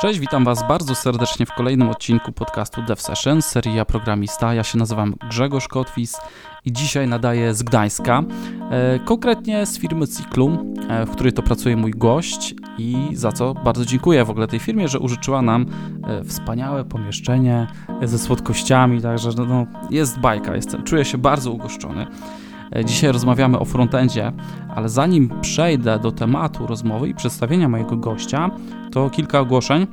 Cześć, witam Was bardzo serdecznie w kolejnym odcinku podcastu Dev Session, seria programista. Ja się nazywam Grzegorz Kotwis i dzisiaj nadaję z Gdańska, e, konkretnie z firmy Cyklu, e, w której to pracuje mój gość i za co bardzo dziękuję w ogóle tej firmie, że użyczyła nam e, wspaniałe pomieszczenie ze słodkościami, także no, no, jest bajka, jestem, czuję się bardzo ugoszczony. E, dzisiaj rozmawiamy o frontendzie, ale zanim przejdę do tematu rozmowy i przedstawienia mojego gościa, to kilka ogłoszeń.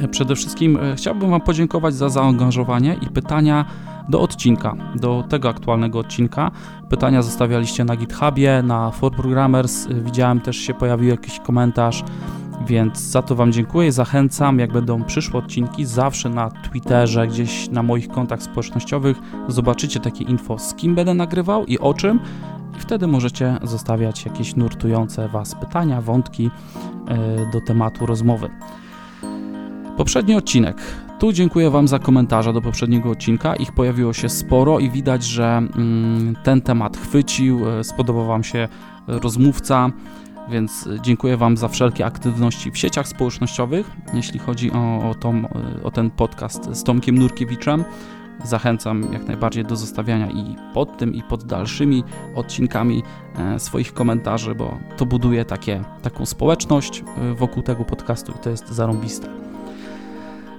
E, przede wszystkim e, chciałbym Wam podziękować za zaangażowanie i pytania do odcinka, do tego aktualnego odcinka. Pytania zostawialiście na GitHubie, na For Programmers. Widziałem też się pojawił jakiś komentarz więc za to Wam dziękuję zachęcam, jak będą przyszłe odcinki, zawsze na Twitterze, gdzieś na moich kontach społecznościowych zobaczycie takie info, z kim będę nagrywał i o czym. I wtedy możecie zostawiać jakieś nurtujące Was pytania, wątki e, do tematu rozmowy. Poprzedni odcinek. Tu dziękuję Wam za komentarze do poprzedniego odcinka. Ich pojawiło się sporo i widać, że mm, ten temat chwycił. E, spodobał Wam się rozmówca. Więc dziękuję Wam za wszelkie aktywności w sieciach społecznościowych. Jeśli chodzi o, o, tom, o ten podcast z Tomkiem Nurkiewiczem, zachęcam jak najbardziej do zostawiania i pod tym, i pod dalszymi odcinkami e, swoich komentarzy, bo to buduje takie, taką społeczność e, wokół tego podcastu i to jest zarąbiste.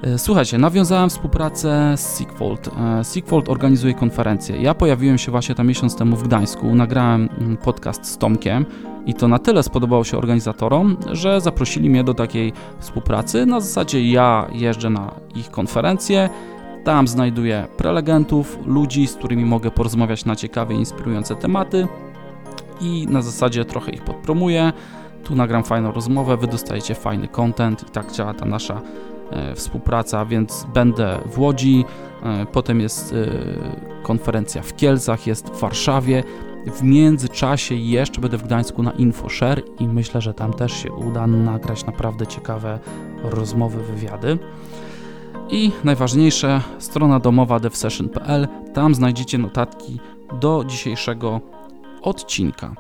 E, słuchajcie, nawiązałem współpracę z Sigfold. Sigfold organizuje konferencję. Ja pojawiłem się właśnie tam miesiąc temu w Gdańsku, nagrałem mm, podcast z Tomkiem i to na tyle spodobało się organizatorom, że zaprosili mnie do takiej współpracy. Na zasadzie ja jeżdżę na ich konferencję, tam znajduję prelegentów, ludzi, z którymi mogę porozmawiać na ciekawe, inspirujące tematy i na zasadzie trochę ich podpromuję. Tu nagram fajną rozmowę, wy dostajecie fajny content i tak działa ta nasza e, współpraca, więc będę w Łodzi, e, potem jest e, konferencja w Kielcach, jest w Warszawie. W międzyczasie jeszcze będę w Gdańsku na InfoShare i myślę, że tam też się uda nagrać naprawdę ciekawe rozmowy, wywiady. I najważniejsze, strona domowa devsession.pl, tam znajdziecie notatki do dzisiejszego odcinka.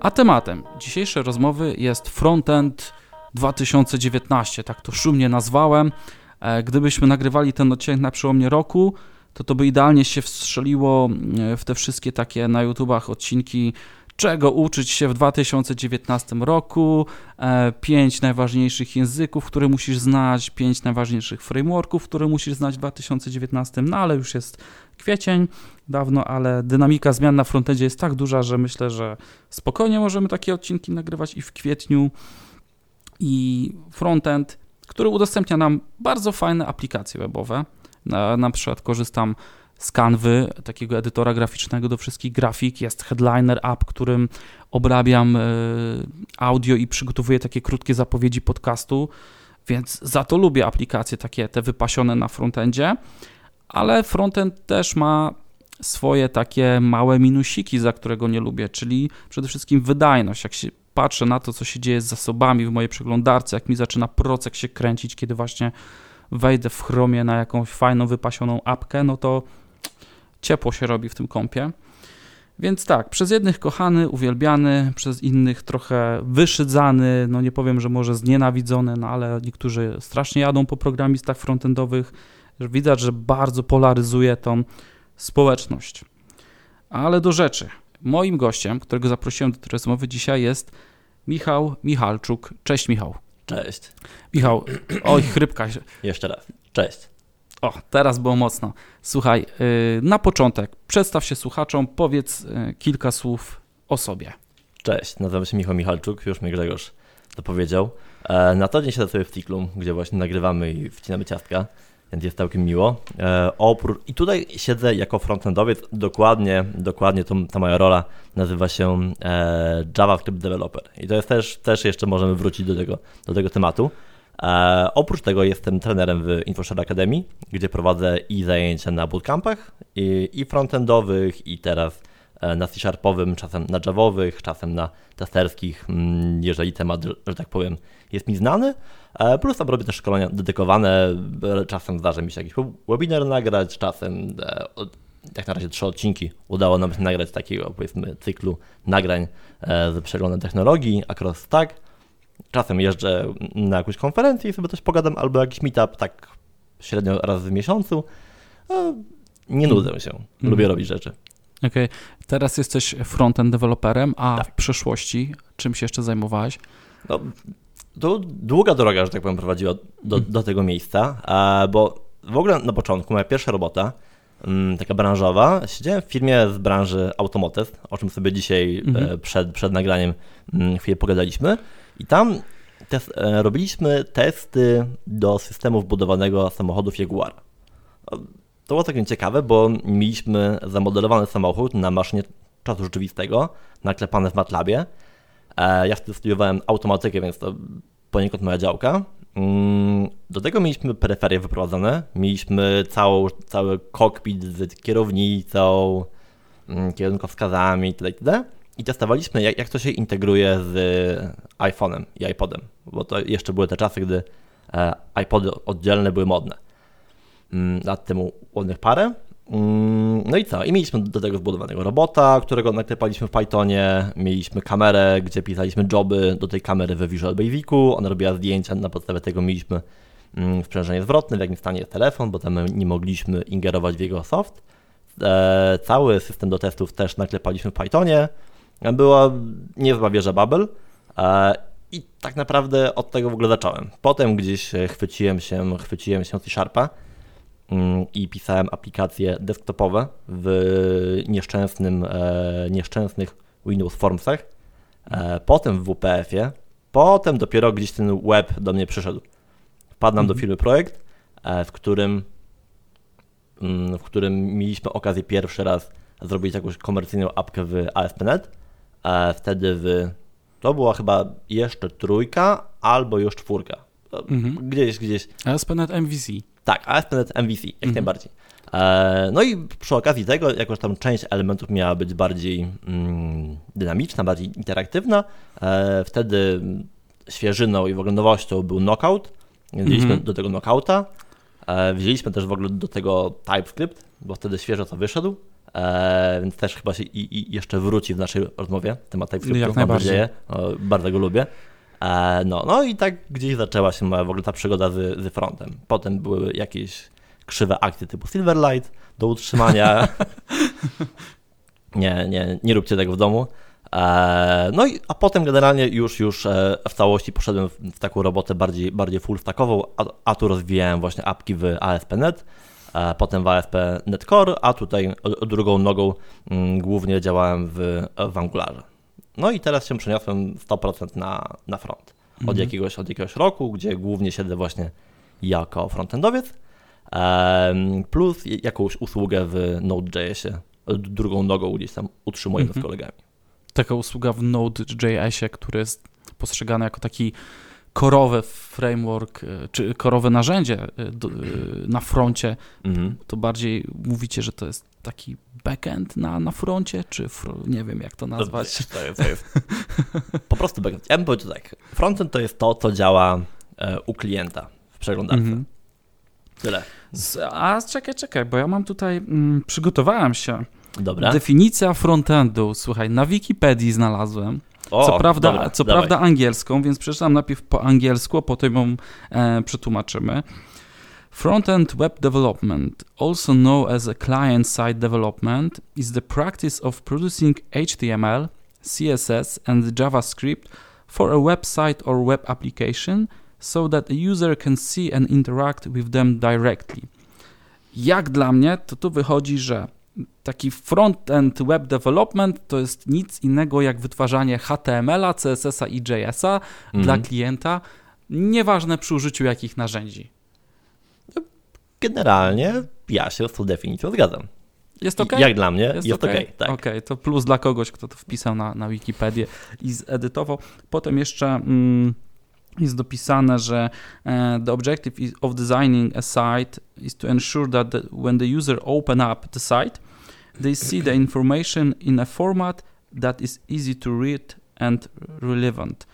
A tematem dzisiejszej rozmowy jest Frontend 2019, tak to szumnie nazwałem. E, gdybyśmy nagrywali ten odcinek na przełomie roku, to to by idealnie się wstrzeliło e, w te wszystkie takie na YouTubach odcinki czego uczyć się w 2019 roku, e, pięć najważniejszych języków, które musisz znać, pięć najważniejszych frameworków, które musisz znać w 2019, no ale już jest kwiecień dawno, ale dynamika zmian na frontendzie jest tak duża, że myślę, że spokojnie możemy takie odcinki nagrywać i w kwietniu. I frontend, który udostępnia nam bardzo fajne aplikacje webowe, na, przykład korzystam z Canvy, takiego edytora graficznego do wszystkich grafik. Jest Headliner App, którym obrabiam e, audio i przygotowuję takie krótkie zapowiedzi podcastu, więc za to lubię aplikacje takie te wypasione na frontendzie, ale frontend też ma swoje takie małe minusiki, za którego nie lubię, czyli przede wszystkim wydajność. Jak się patrzę na to, co się dzieje z zasobami w mojej przeglądarce, jak mi zaczyna procek się kręcić, kiedy właśnie wejdę w Chromie na jakąś fajną, wypasioną apkę, no to ciepło się robi w tym kąpie. Więc tak, przez jednych kochany, uwielbiany, przez innych trochę wyszydzany, no nie powiem, że może znienawidzony, no ale niektórzy strasznie jadą po programistach frontendowych. Widać, że bardzo polaryzuje tą społeczność. Ale do rzeczy. Moim gościem, którego zaprosiłem do tej rozmowy dzisiaj jest Michał Michalczuk. Cześć Michał. Cześć. Michał, oj, chrypka. Jeszcze raz. Cześć. O, teraz było mocno. Słuchaj, y, na początek przedstaw się słuchaczom, powiedz y, kilka słów o sobie. Cześć, nazywam się Michał Michalczuk, już mi Grzegorz to powiedział. E, na co dzień siedzę sobie w Tiklum, gdzie właśnie nagrywamy i wcinamy ciastka, więc jest całkiem miło. E, oprócz, I tutaj siedzę jako frontendowiec, dokładnie, dokładnie to, ta moja rola nazywa się e, JavaScript Developer. I to jest też, też jeszcze możemy wrócić do tego, do tego tematu. E, oprócz tego jestem trenerem w InfoShare Academy, gdzie prowadzę i zajęcia na bootcampach, i, i frontendowych, i teraz e, na C-sharpowym, czasem na javowych, czasem na testerskich, mm, jeżeli temat, że tak powiem, jest mi znany. E, plus tam robię też szkolenia dedykowane, e, czasem zdarza mi się jakiś webinar nagrać, czasem e, jak na razie trzy odcinki udało nam się nagrać takiego powiedzmy cyklu nagrań z przeglądem technologii, across stack. Czasem jeżdżę na jakąś konferencję i sobie coś pogadam, albo jakiś meetup, tak średnio raz w miesiącu. Nie nudzę się, lubię Mhm. robić rzeczy. Okej, teraz jesteś frontend deweloperem, a Tak. w przeszłości czym się jeszcze zajmowałeś? No, to długa droga, że tak powiem, prowadziła do, Mhm. do tego miejsca, e, bo w ogóle na początku moja pierwsza robota, mm, taka branżowa, siedziałem w firmie z branży automotive, o czym sobie dzisiaj Mhm. e, przed, przed nagraniem mm, chwilę pogadaliśmy i tam e, robiliśmy testy do systemu wbudowanego samochodów Jaguar. O, To było całkiem ciekawe, bo mieliśmy zamodelowany samochód na maszynie czasu rzeczywistego, naklepane w MATLabie, E, Ja wtedy studiowałem automatykę, więc to poniekąd moja działka. Mm, Do tego mieliśmy peryferie wyprowadzone. Mieliśmy całą, cały kokpit z kierownicą, mm, kierunkowskazami itd. itd. I testowaliśmy, jak, jak to się integruje z iPhone'em i iPodem, bo to jeszcze były te czasy, gdy e, iPody oddzielne były modne. Mm, Lat temu ładnych parę. Mm, No i co? I mieliśmy do tego zbudowanego robota, którego naklepaliśmy w Pythonie, mieliśmy kamerę, gdzie pisaliśmy joby do tej kamery we Visual Basicu, ona robiła zdjęcia, na podstawie tego mieliśmy mm, sprzężenie zwrotne, w jakim stanie jest telefon, bo tam nie mogliśmy ingerować w jego soft. E, Cały system do testów też naklepaliśmy w Pythonie. Była niezła wieża Babel e, i tak naprawdę od tego w ogóle zacząłem. Potem gdzieś e, chwyciłem się, chwyciłem się C-Sharpa, i pisałem aplikacje desktopowe w nieszczęsnym, e, nieszczęsnych Windows Formsach, e, potem w WPF-ie, potem dopiero gdzieś ten web do mnie przyszedł. Wpadł nam do Mhm. firmy projekt, e, w którym, mm, w którym mieliśmy okazję pierwszy raz zrobić jakąś komercyjną apkę w ASP.NET. Wtedy w, to była chyba jeszcze trójka albo już czwórka. Mhm. Gdzieś, gdzieś ASP.NET MVC. Tak, ASP.NET MVC, jak Mhm. najbardziej. E, no i przy okazji tego, jako że tam część elementów miała być bardziej mm, dynamiczna, bardziej interaktywna, e, wtedy świeżyną i w ogóle nowością był Knockout. Wzięliśmy Mhm. do tego Knockouta. E, wzięliśmy też w ogóle do tego TypeScript, bo wtedy świeżo co wyszedł. E, więc też chyba się i, i jeszcze wróci w naszej rozmowie temat TypeScriptu. Jak mam nadzieję. Bardzo go lubię. E, no, no i tak gdzieś zaczęła się w ogóle ta przygoda z, z frontem. Potem były jakieś krzywe akcje typu Silverlight do utrzymania. nie, nie, nie róbcie tego w domu. E, no i, a potem generalnie już, już e, w całości poszedłem w, taką robotę bardziej, bardziej full stackową, a, a tu rozwijałem właśnie apki w ASP.NET, potem w ASP.NET Core, a tutaj drugą nogą mm, głównie działałem w, w Angularze. No i teraz się przeniosłem 100% na, na front. Od, Mhm. jakiegoś, od jakiegoś roku, gdzie głównie siedzę właśnie jako frontendowiec, plus jakąś usługę w Node.jsie, drugą nogą gdzieś tam utrzymujemy Mhm. z kolegami. Taka usługa w Node.jsie, który jest postrzegany jako taki korowy framework, y, czy korowe narzędzie do- y, na froncie. Mhm. To bardziej mówicie, że to jest taki backend na, na froncie, czy fr- nie wiem jak to nazwać. To jest, to jest po prostu backend. Ja bym powiedział tak, frontend to jest to, co działa e, u klienta w przeglądarce. Mhm. Tyle. A czekaj, czekaj, bo ja mam tutaj, mm, przygotowałem się. Dobra. Definicja frontendu, słuchaj, na Wikipedii znalazłem. O, co prawda, dobra, co dawaj. prawda angielską, więc przeczytam najpierw po angielsku, a potem ją e, przetłumaczymy. Front-end web development, also known as a client-side development, is the practice of producing HTML, CSS, and JavaScript for a website or web application so that a user can see and interact with them directly. Jak dla mnie, to tu wychodzi, że taki front-end web development to jest nic innego jak wytwarzanie HTML-a, CSS-a i JS-a dla Mhm. klienta, nieważne przy użyciu jakich narzędzi. Generalnie ja się z tą definicją zgadzam. Jest ok? Jak dla mnie jest, Jest okej. ok? tak. Okej, to plus dla kogoś, kto to wpisał na, na Wikipedię i zedytował. Potem jeszcze mm, jest dopisane, że e, the objective of designing a site is to ensure that the, when the user open up the site, they see the information in a format that is easy to read and relevant.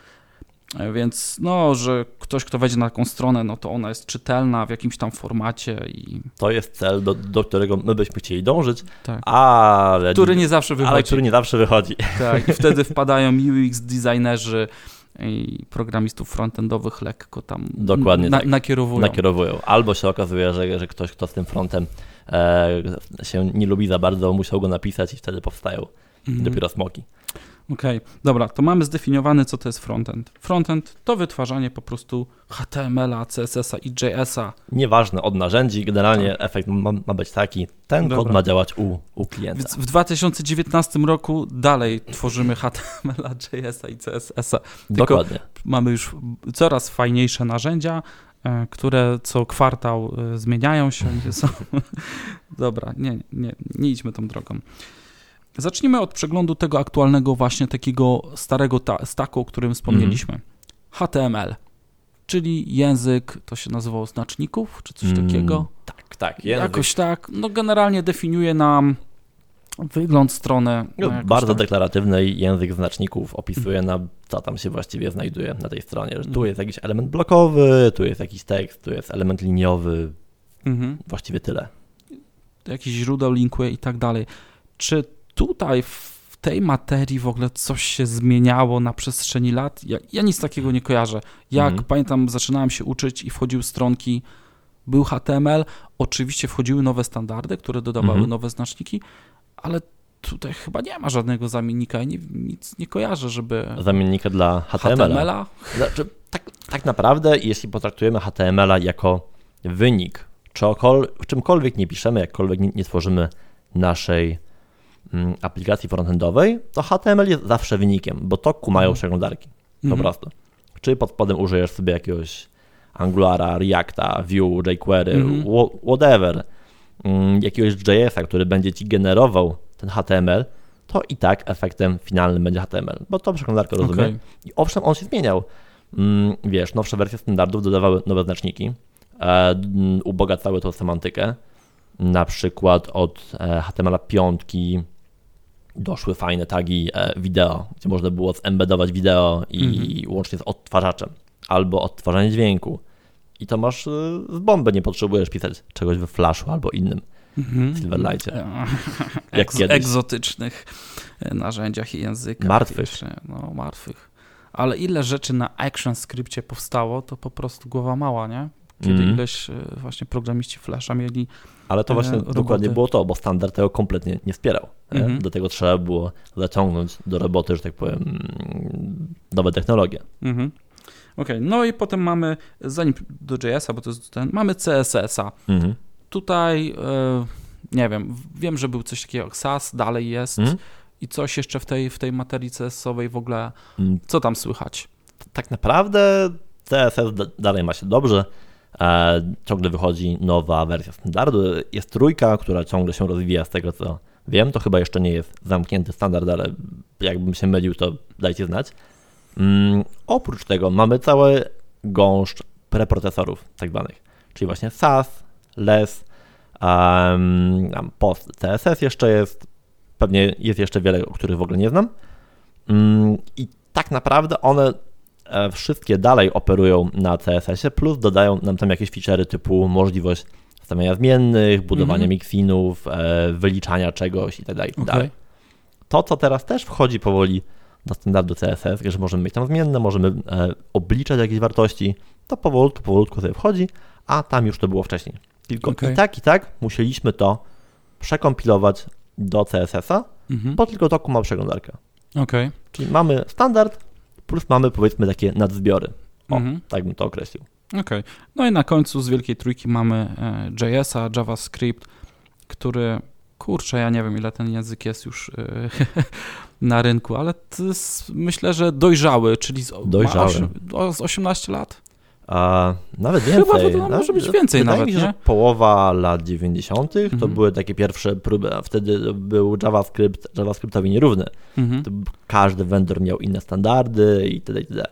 E, Więc no, że ktoś, kto wejdzie na taką stronę, no to ona jest czytelna w jakimś tam formacie i To jest cel, do, do którego my byśmy chcieli dążyć, tak. ale, Który nie zawsze ale wychodzi. który nie zawsze wychodzi. Tak, i wtedy wpadają UX designerzy i programistów frontendowych lekko tam Dokładnie na, tak. nakierowują. nakierowują. Albo się okazuje, że, że ktoś, kto z tym frontem e, się nie lubi za bardzo, musiał go napisać i wtedy powstają Mhm. dopiero smoki. Okej, dobra, to mamy zdefiniowane, co to jest frontend. Frontend to wytwarzanie po prostu HTML-a, CSS-a i JS-a. Nieważne od narzędzi, generalnie efekt ma, ma być taki, ten Dobra. kod ma działać u, u klienta. w 2019 roku dalej tworzymy HTML-a, JS-a i CSS-a. Dokładnie. Mamy już coraz fajniejsze narzędzia, e, które co kwartał e, zmieniają się. Są... Dobra, nie, nie, nie idźmy tą drogą. Zacznijmy od przeglądu tego aktualnego właśnie takiego starego ta- stacku, o którym wspomnieliśmy. HTML, czyli język, to się nazywało znaczników, czy coś Mm, takiego. Tak, tak. Język, Jakoś tak, no generalnie definiuje nam wygląd strony. no, jakoś bardzo tam. deklaratywny język znaczników opisuje nam, co tam się właściwie znajduje na tej stronie. Że tu Mhm. jest jakiś element blokowy, tu jest jakiś tekst, tu jest element liniowy, Mhm. właściwie tyle. jakichś źródeł linkuje i tak dalej. Czy tutaj w tej materii w ogóle coś się zmieniało na przestrzeni lat? Ja, ja nic takiego nie kojarzę. Jak Mhm. pamiętam, zaczynałem się uczyć i wchodziły stronki, był HTML, oczywiście wchodziły nowe standardy, które dodawały Mhm. nowe znaczniki, ale tutaj chyba nie ma żadnego zamiennika. Nie, nic nie kojarzę, żeby Zamiennika dla HTML-a. HTML-a Znaczy, tak, tak naprawdę, jeśli potraktujemy HTML-a jako wynik, czymkolwiek nie piszemy, jakkolwiek nie, nie tworzymy naszej aplikacji frontendowej, to HTML jest zawsze wynikiem, bo to kumają Mhm. przeglądarki, po Mhm. prostu. Czy pod spodem użyjesz sobie jakiegoś Angulara, Reacta, Vue, jQuery, Mhm. wha- whatever, mm, jakiegoś JS-a, który będzie ci generował ten HTML, to i tak efektem finalnym będzie HTML, bo to przeglądarka rozumie. Okej. I owszem, on się zmieniał. Mm, Wiesz, nowsze wersje standardów dodawały nowe znaczniki, e, mm, ubogacały tą semantykę. Na przykład od e, HTML 5 doszły fajne tagi e, wideo, gdzie można było zembedować wideo i łącznie z odtwarzaczem, albo odtwarzanie dźwięku. I to masz e, z bomby, nie potrzebujesz pisać czegoś we Flashu albo innym Mhm. Silverlightie. E, Jak Egz, egzotycznych narzędziach i językach. Martwych. Jeszcze, No, martwych. Ale ile rzeczy na ActionScriptie powstało, to po prostu głowa mała, nie? Kiedy Mhm. ileś e, właśnie programiści Flasha mieli. Ale to E, właśnie roboty. dokładnie było to, bo standard tego kompletnie nie wspierał. nie? Mhm. Do tego trzeba było zaciągnąć do roboty, że tak powiem, mm, nowe technologie. Mhm. Okej, no i potem mamy, zanim do JS-a, bo to jest ten, mamy CSS-a. Mhm. Tutaj, e, nie wiem, wiem, że był coś takiego jak SAS, dalej jest Mhm. i coś jeszcze w tej, w tej materii CSS-owej w ogóle, Mm, co tam słychać? Tak naprawdę CSS da- dalej ma się dobrze. E, ciągle wychodzi nowa wersja standardu. Jest trójka, która ciągle się rozwija z tego co wiem. To chyba jeszcze nie jest zamknięty standard, ale jakbym się mylił, to dajcie znać. Mm, oprócz tego mamy cały gąszcz preprocesorów tak zwanych, czyli właśnie SAS, LES, um, post CSS jeszcze jest, pewnie jest jeszcze wiele, o których w ogóle nie znam. Mm, I tak naprawdę one wszystkie dalej operują na CSS-ie, plus dodają nam tam jakieś feature'y typu możliwość stawiania zmiennych, budowania Mhm. mixinów, e, wyliczania czegoś itd. Itd. To, co teraz też wchodzi powoli do standardu CSS, że możemy mieć tam zmienne, możemy e, obliczać jakieś wartości, to powolutku, powolutku sobie wchodzi, a tam już to było wcześniej. Tylko Okej. i tak, i tak musieliśmy to przekompilować do CSS-a, Mhm. bo tylko to kuma przeglądarkę. Okej. Czyli mamy standard, plus mamy powiedzmy takie nadzbiory. O, Mhm. tak bym to określił. Okej. No i na końcu z wielkiej trójki mamy e, JS-a, JavaScript, który, kurczę, ja nie wiem ile ten język jest już e, na rynku, ale myślę, że dojrzały, czyli z, Dojrzały. Ma osiem, o, z 18 lat. A nawet Chyba więcej. to może być więcej Wydaje nawet, mi się, nie? że połowa lat 90. to Mhm. były takie pierwsze próby, a wtedy był JavaScript, JavaScriptowi nierówny. Mhm. To każdy vendor miał inne standardy i td. itd.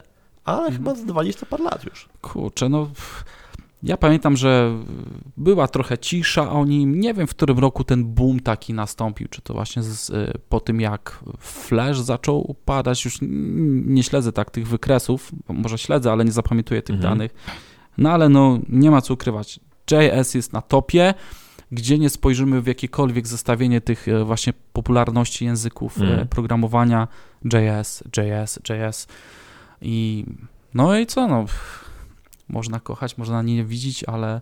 Ale Mhm. chyba z 20 par lat już. Kurczę, no ja pamiętam, że była trochę cisza o nim. Nie wiem, w którym roku ten boom taki nastąpił. Czy to właśnie z, po tym, jak Flash zaczął upadać. Już nie śledzę tak tych wykresów. Może śledzę, ale nie zapamiętuję tych Mhm. danych. No ale no, nie ma co ukrywać. JS jest na topie. Gdzie nie spojrzymy w jakiekolwiek zestawienie tych e, właśnie popularności języków e, Mhm. programowania, JS, JS, JS. I no i co, no, można kochać, można nienawidzić, ale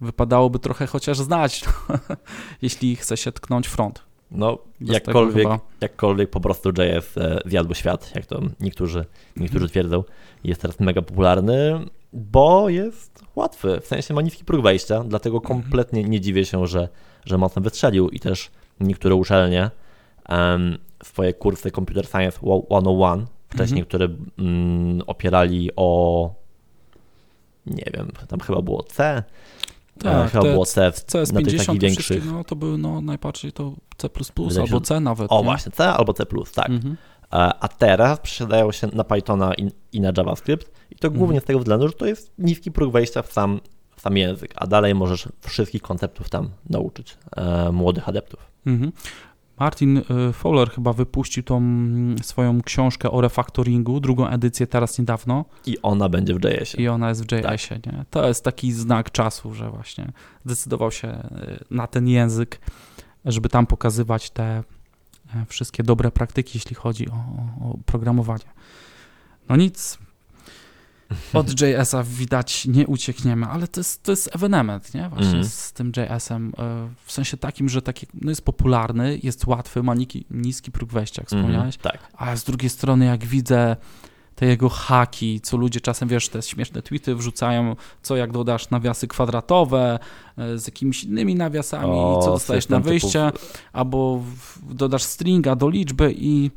wypadałoby trochę chociaż znać, jeśli chce się tknąć front. No, Bez jakkolwiek, jakkolwiek po prostu JS e, zjadł świat, jak to niektórzy, niektórzy twierdzą. Jest teraz mega popularny, bo jest łatwy, w sensie ma niski próg wejścia, dlatego kompletnie nie dziwię się, że, że mocno wystrzelił i też niektóre uczelnie em, swoje kursy Computer Science 101 wcześniej, Mhm. które mm, opierali o nie wiem, tam chyba było C, Tak, e, chyba było C w, na tych CS50 takich te większych. no to były no, najbardziej to C++ albo C nawet. O nie? właśnie, C albo C+, tak. Mhm. E, A teraz przesiadają się na Pythona i, i na JavaScript i to głównie z tego względu, że to jest niski próg wejścia w sam, w sam język, a dalej możesz wszystkich konceptów tam nauczyć e, młodych adeptów. Mhm. Martin y, Fowler chyba wypuścił tą mm, swoją książkę o refactoringu, drugą edycję teraz niedawno I ona będzie w JS-ie. i ona jest w JS-ie. Nie? To jest taki znak czasu, że właśnie zdecydował się y, na ten język, żeby tam pokazywać te e, wszystkie dobre praktyki, jeśli chodzi o, o, o programowanie. No nic, od JS-a widać nie uciekniemy, ale to jest, to jest ewenement, nie? Właśnie Mhm. z tym JS-em, e, w sensie takim, że taki, no jest popularny, jest łatwy, ma niki, niski próg wejścia, jak wspomniałeś, Mhm, tak. a z drugiej strony jak widzę te jego haki, co ludzie czasem, wiesz, te śmieszne tweety wrzucają, co jak dodasz nawiasy kwadratowe e, z jakimiś innymi nawiasami, O, co dostajesz na wyjście, albo w, dodasz stringa do liczby i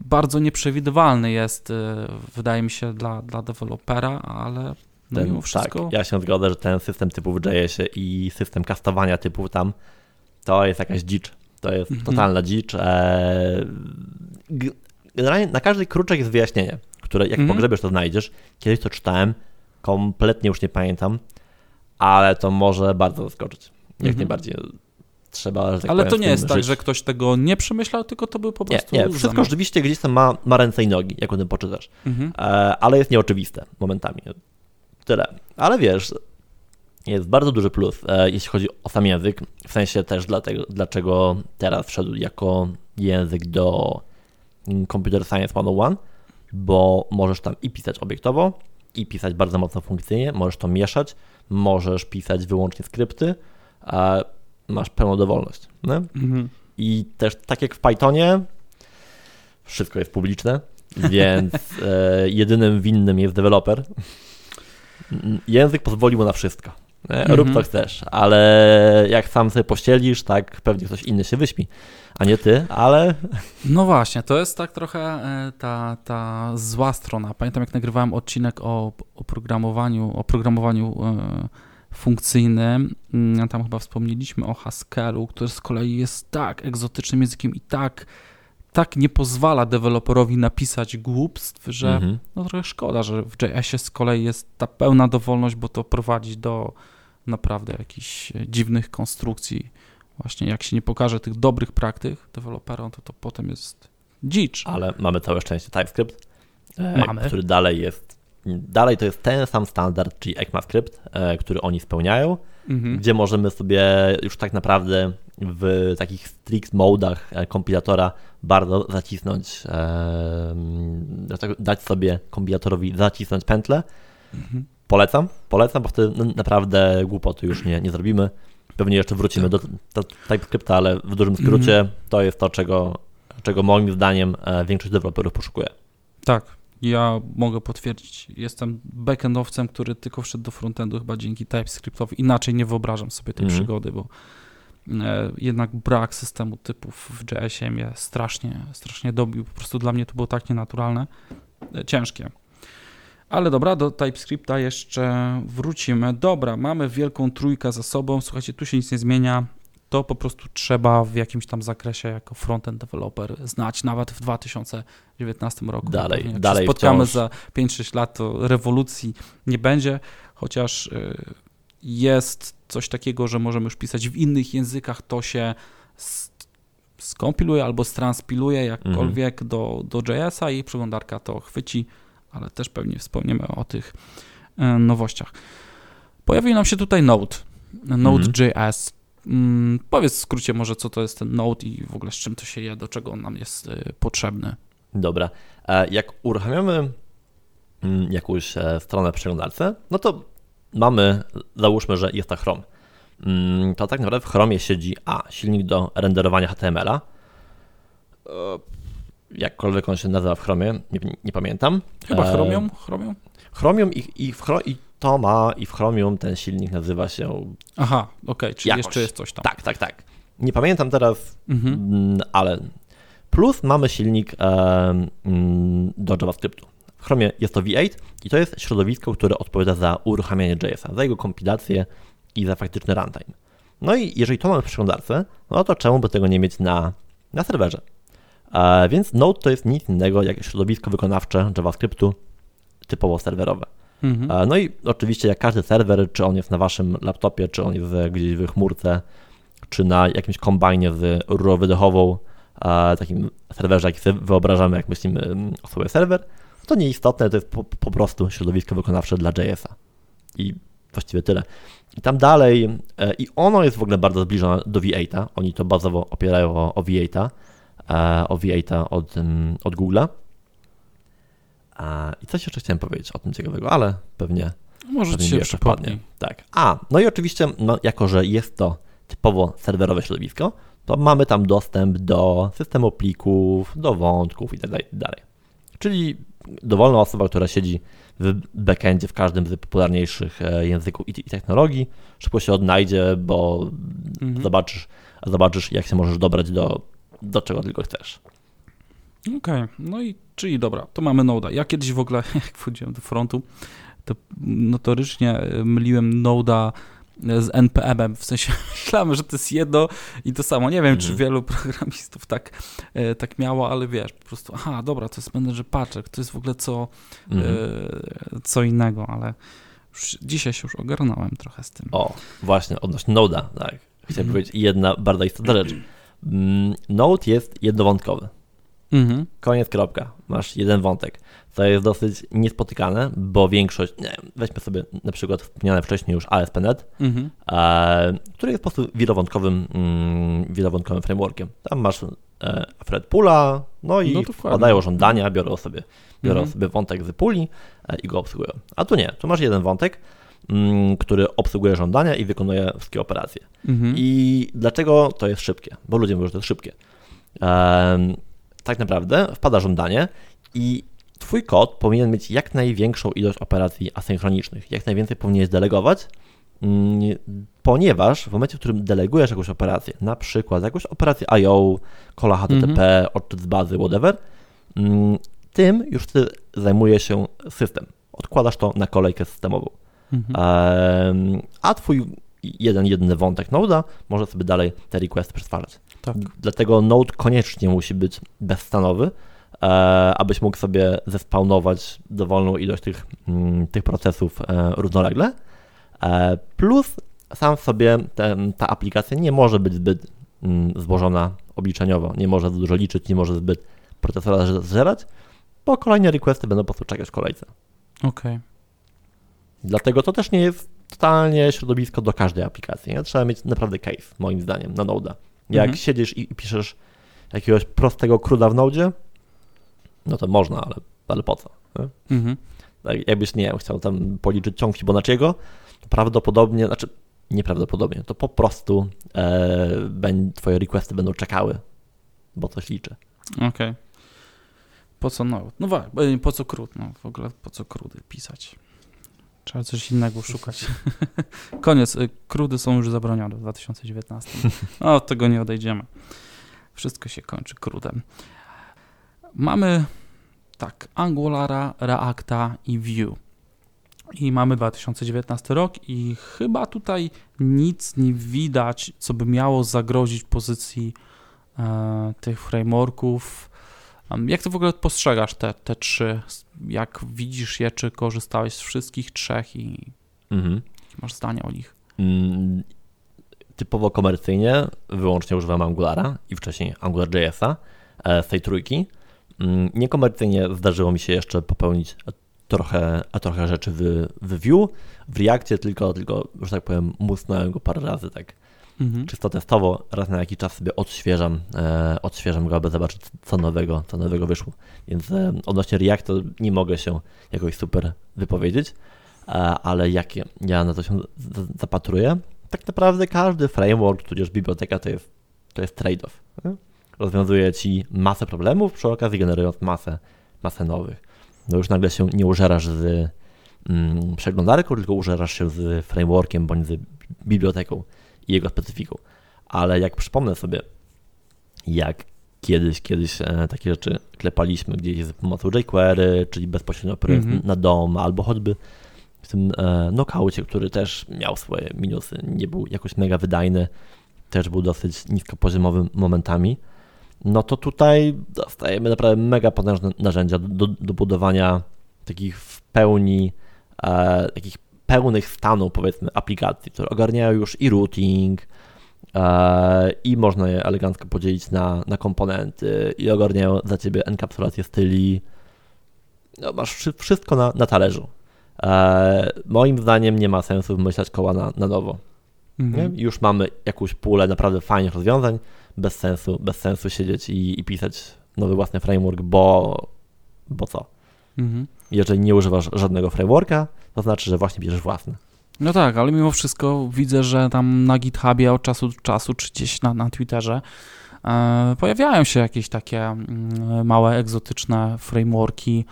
bardzo nieprzewidywalny jest, e, wydaje mi się, dla, dla dewelopera, ale no Ten, mimo wszystko... Tak, ja się zgodzę, że ten system typów JS-ie i system kastowania typów tam, to jest jakaś dzicz. To jest Mhm. totalna dzicz. E, Generalnie na każdy kruczek jest wyjaśnienie, które jak Mhm. pogrzebiesz, to znajdziesz. Kiedyś to czytałem, kompletnie już nie pamiętam, ale to może bardzo zaskoczyć. Jak Mhm. najbardziej. Trzeba, tak ale powiem, to nie jest tak, żyć. że ktoś tego nie przemyślał, tylko to był po Nie, prostu... nie, wszystko zamysł. rzeczywiście gdzieś tam ma, ma ręce i nogi, jak o tym poczytasz. Mhm. E, ale jest nieoczywiste momentami. Tyle. Ale wiesz, jest bardzo duży plus, e, jeśli chodzi o sam język, w sensie też dlatego, dlaczego teraz wszedł jako język do Computer Science 101, bo możesz tam i pisać obiektowo, i pisać bardzo mocno funkcyjnie, możesz to mieszać, możesz pisać wyłącznie skrypty, a masz pełną dowolność. Mhm. I też tak jak w Pythonie, wszystko jest publiczne, więc e, jedynym winnym jest deweloper. Język pozwolił mu na wszystko. Nie? Rób Mhm. co chcesz, ale jak sam sobie pościelisz, tak pewnie ktoś inny się wyśpi, a nie ty, ale No właśnie, to jest tak trochę e, ta, ta zła strona. Pamiętam, jak nagrywałem odcinek o, o programowaniu, o programowaniu funkcyjnym. Mm, Tam chyba wspomnieliśmy o Haskellu, który z kolei jest tak egzotycznym językiem i tak, tak nie pozwala deweloperowi napisać głupstw, że Mhm. no trochę szkoda, że w JS-ie z kolei jest ta pełna dowolność, bo to prowadzi do naprawdę jakichś dziwnych konstrukcji. Właśnie jak się nie pokaże tych dobrych praktyk deweloperom, to to potem jest dzicz. ale mamy całe szczęście TypeScript, e, Mamy. który dalej jest, dalej to jest ten sam standard, czyli ECMAScript, e, który oni spełniają, Mhm. gdzie możemy sobie już tak naprawdę w takich strict modach e, kompilatora bardzo zacisnąć, e, tak- dać sobie kompilatorowi zacisnąć pętlę. Mhm. Polecam, polecam, bo wtedy naprawdę głupoty już nie, nie zrobimy. Pewnie jeszcze wrócimy do, do TypeScripta, ale w dużym skrócie to jest to, czego, czego moim zdaniem większość deweloperów poszukuje. Tak, ja mogę potwierdzić. Jestem backendowcem, który tylko wszedł do frontendu chyba dzięki TypeScriptowi. Inaczej nie wyobrażam sobie tej Mhm. przygody, bo e, jednak brak systemu typów w JS-ie mnie strasznie, strasznie dobił. Po prostu dla mnie to było tak nienaturalne, e, ciężkie. Ale dobra, do TypeScripta jeszcze wrócimy. Dobra, mamy wielką trójkę za sobą. Słuchajcie, tu się nic nie zmienia. To po prostu trzeba w jakimś tam zakresie jako frontend developer znać, nawet w 2019 roku. Dalej, Pewnie jak dalej się spotkamy wciąż. za 5-6 lat, to rewolucji nie będzie, chociaż y, jest coś takiego, że możemy już pisać w innych językach, to się skompiluje albo stranspiluje jakkolwiek Mhm. do, do JS-a i przeglądarka to chwyci, ale też pewnie wspomniemy o tych e, nowościach. Pojawił nam się tutaj Node, Node.js. Mm, powiedz w skrócie może, co to jest ten Node i w ogóle z czym to się je, do czego on nam jest y, potrzebny. Dobra. E, Jak uruchamiamy mm, jakąś e, stronę przeglądarce, no to mamy, załóżmy, że jest to Chrome. Mm, To tak naprawdę w Chromie siedzi A, silnik do renderowania HTML-a. E, Jakkolwiek on się nazywa w Chromie, nie, nie pamiętam. Chyba Chromium? Chromium? Chromium i, i, i to ma, i w Chromium ten silnik nazywa się. Aha, okej, czyli Jakoś. jeszcze jest coś tam. Tak, tak, tak. Nie pamiętam teraz, Mhm. mm, ale. Plus mamy silnik e, do JavaScriptu. W Chromie jest to V8 i to jest środowisko, które odpowiada za uruchamianie JS-a, za jego kompilację i za faktyczny runtime. No i jeżeli to mamy w przeglądarce, no to czemu by tego nie mieć na, na serwerze? E, więc Node to jest nic innego jak środowisko wykonawcze JavaScriptu typowo serwerowe. Mhm. No i oczywiście jak każdy serwer, czy on jest na waszym laptopie, czy on jest gdzieś w chmurce, czy na jakimś kombajnie z rurą wydechową, takim serwerze, jaki sobie wyobrażamy, jak myślimy mm, o sobie serwer, to nieistotne, to jest po, po prostu środowisko wykonawcze dla JS-a. I właściwie tyle. I tam dalej, e, i ono jest w ogóle bardzo zbliżone do V8, oni to bazowo opierają o, o V8, e, o V8 od, mm, od Google'a. A, I coś jeszcze chciałem powiedzieć o tym ciekawego, ale pewnie, Może ci pewnie się wpadnie. Tak. A, no i oczywiście, no, jako że jest to typowo serwerowe środowisko, to mamy tam dostęp do systemu plików, do wątków i tak tak dalej. Czyli dowolna osoba, która siedzi w backendzie w każdym z popularniejszych e, języków i, i technologii, szybko się odnajdzie, bo Mhm. zobaczysz, zobaczysz, jak się możesz dobrać do, do czego tylko chcesz. Okej, no i czyli dobra, to mamy Node'a. Ja kiedyś w ogóle, jak wchodziłem do frontu, to notorycznie e, myliłem Node'a z NPM-em, w sensie myślałem, że to jest jedno i to samo. Nie wiem, czy Mhm. wielu programistów tak, e, tak miało, ale wiesz, po prostu, aha, dobra, to jest manager paczek, to jest w ogóle co, Mhm. e, co innego, ale już, dzisiaj się już ogarnąłem trochę z tym. O, właśnie, odnośnie Node'a, tak. Chciałem Mhm. powiedzieć jedna bardzo istotna rzecz. Mm, Node jest jednowątkowy. Mhm. Koniec, kropka. Masz jeden wątek. To jest dosyć niespotykane, bo większość, nie weźmy sobie na przykład wspomniane wcześniej już ASP.NET, Mhm. e, który jest po prostu wielowątkowym, mm, wielowątkowym frameworkiem. Tam masz e, thread poola, no i No wkładają żądania, biorą sobie, biorą Mhm. sobie wątek z puli e, i go obsługują. A tu nie, tu masz jeden wątek, mm, który obsługuje żądania i wykonuje wszystkie operacje. Mhm. I dlaczego to jest szybkie? Bo ludzie mówią, że to jest szybkie. Em, tak naprawdę wpada żądanie i Twój kod powinien mieć jak największą ilość operacji asynchronicznych, jak najwięcej powinieneś delegować, mm, ponieważ w momencie, w którym delegujesz jakąś operację, na przykład jakąś operację IO, kola HTTP, odczyt z bazy, whatever, mm, tym już wtedy zajmuje się system. Odkładasz to na kolejkę systemową. Mhm. A twój jeden, jedyny wątek Node'a może sobie dalej te requesty przetwarzać. Tak. Dlatego Node koniecznie musi być bezstanowy, e, abyś mógł sobie zespawnować dowolną ilość tych, mm, tych procesów e, równolegle. E, plus sam sobie ta aplikacja nie może być zbyt mm, złożona obliczeniowo, nie może za dużo liczyć, nie może zbyt procesora zżerać, bo kolejne requesty będą po prostu czekać w kolejce. Okej. Dlatego to też nie jest totalnie środowisko do każdej aplikacji. Nie? Trzeba mieć naprawdę case, moim zdaniem, na Node'a. Jak Mhm. siedzisz i, i piszesz jakiegoś prostego cruda w Node, no to można, ale, ale po co? Mhm. Tak, jakbyś, nie wiem, chciał tam policzyć ciąg Fibonacciego, to prawdopodobnie, znaczy nieprawdopodobnie, to po prostu e, będ, twoje requesty będą czekały, bo coś liczy. Okej. Po co no? No po co krót? No w ogóle po co krudy pisać? Trzeba coś innego szukać. Koniec. y, Krudy są już zabronione w 2019. No, od tego nie odejdziemy. Wszystko się kończy krudem. Mamy tak, Angulara, Reacta i Vue. I mamy 2019 rok i chyba tutaj nic nie widać, co by miało zagrozić pozycji e, tych frameworków. Jak ty w ogóle postrzegasz te, te trzy? Jak widzisz je, czy korzystałeś z wszystkich trzech i Mhm. jakie masz zdanie o nich? Mm, typowo komercyjnie wyłącznie używam Angulara i wcześniej AngularJS-a e, z tej trójki. Mm, Niekomercyjnie zdarzyło mi się jeszcze popełnić trochę, a trochę rzeczy w, w Vue. W Reactie tylko, tylko, że tak powiem, musnąłem go parę razy tak mhm. czysto testowo, raz na jakiś czas sobie odświeżam, e, odświeżam go, aby zobaczyć, co nowego, co nowego wyszło. Więc e, odnośnie React to nie mogę się jakoś super wypowiedzieć, e, ale jak ja na to się zapatruję, tak naprawdę każdy framework, tudzież biblioteka to jest, to jest trade-off. Rozwiązuje ci masę problemów, przy okazji generując masę, masę nowych. No już nagle się nie użerasz z mm, przeglądarką, tylko użerasz się z frameworkiem bądź z biblioteką i jego specyfiką. Ale jak przypomnę sobie, jak kiedyś, kiedyś e, takie rzeczy klepaliśmy gdzieś z pomocą jQuery, czyli bezpośrednio mm -hmm. na dom, albo choćby w tym e, knockoutie, który też miał swoje minusy, nie był jakoś mega wydajny, też był dosyć niskopoziomowym momentami, no to tutaj dostajemy naprawdę mega potężne narzędzia do, do budowania takich w pełni, e, takich pełnych stanów, powiedzmy, aplikacji, które ogarniają już i routing, e, i można je elegancko podzielić na, na komponenty, i ogarniają za ciebie enkapsulację styli. No, masz wszystko na, na talerzu. E, moim zdaniem nie ma sensu wymyślać koła na, na nowo. Mhm. Już mamy jakąś pulę naprawdę fajnych rozwiązań, bez sensu, bez sensu siedzieć i, i pisać nowy własny framework, bo, bo co? Mhm. Jeżeli nie używasz żadnego frameworka, to znaczy, że właśnie bierzesz własny. No tak, ale mimo wszystko widzę, że tam na GitHubie od czasu do czasu, czy gdzieś na, na Twitterze e, pojawiają się jakieś takie mm, małe, egzotyczne frameworki.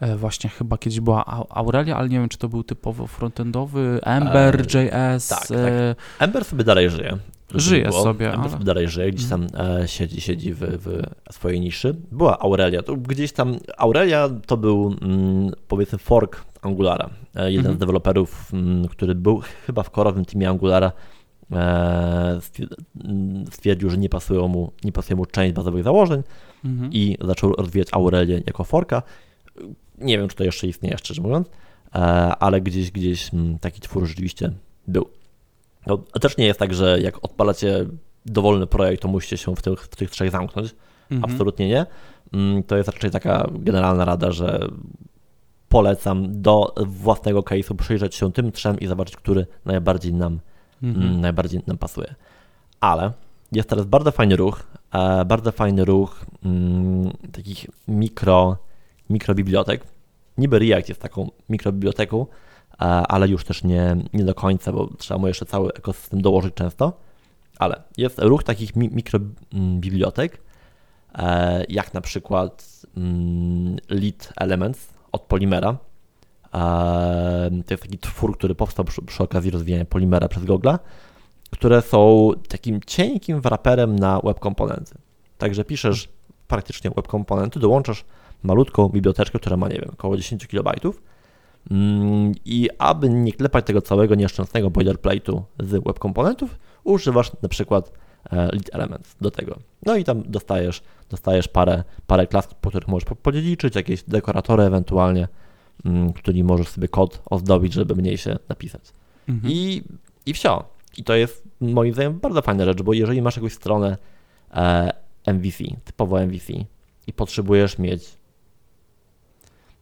E, właśnie chyba kiedyś była Aurelia, ale nie wiem, czy to był typowo frontendowy, Ember.js. E, tak, tak. Ember sobie dalej żyje. Żyje sobie. Ale... dalej żyje, gdzieś tam e, siedzi, siedzi w, w swojej niszy. Była Aurelia, to gdzieś tam, Aurelia to był mm, powiedzmy fork Angulara. E, jeden mhm. z deweloperów, który był chyba w korowym teamie Angulara, e, stwierdził, że nie pasuje mu, nie pasuje mu część bazowych założeń mhm. i zaczął rozwijać Aurelię jako forka. Nie wiem, czy to jeszcze istnieje, szczerze mówiąc, e, ale gdzieś, gdzieś taki twór rzeczywiście był. No, też nie jest tak, że jak odpalacie dowolny projekt, to musicie się w tych, w tych trzech zamknąć. Mhm. Absolutnie nie. To jest raczej taka generalna rada, że polecam do własnego case'u przyjrzeć się tym trzem i zobaczyć, który najbardziej nam, mhm. Mm, najbardziej nam pasuje. Ale jest teraz bardzo fajny ruch, e, bardzo fajny ruch mm, takich mikro, mikrobibliotek. Niby React jest taką mikrobiblioteką, ale już też nie, nie do końca, bo trzeba mu jeszcze cały ekosystem dołożyć często. Ale jest ruch takich mikrobibliotek, e, jak na przykład mm, Lead Elements od Polymera. E, to jest taki twór, który powstał przy, przy okazji rozwijania Polymera przez Google, które są takim cienkim wraperem na web komponenty. Także piszesz praktycznie web komponenty, dołączasz malutką biblioteczkę, która ma, nie wiem, około 10 kilobajtów Mm, I aby nie klepać tego całego nieszczęsnego boilerplate'u z web komponentów, używasz na przykład e, lead elements do tego. No i tam dostajesz, dostajesz parę, parę klas, po których możesz podzieliczyć, jakieś dekoratory ewentualnie, mm, którymi możesz sobie kod ozdobić, żeby mniej się napisać. Mhm. I, I wsio. I to jest moim zdaniem bardzo fajna rzecz, bo jeżeli masz jakąś stronę e, MVC, typowo MVC i potrzebujesz mieć,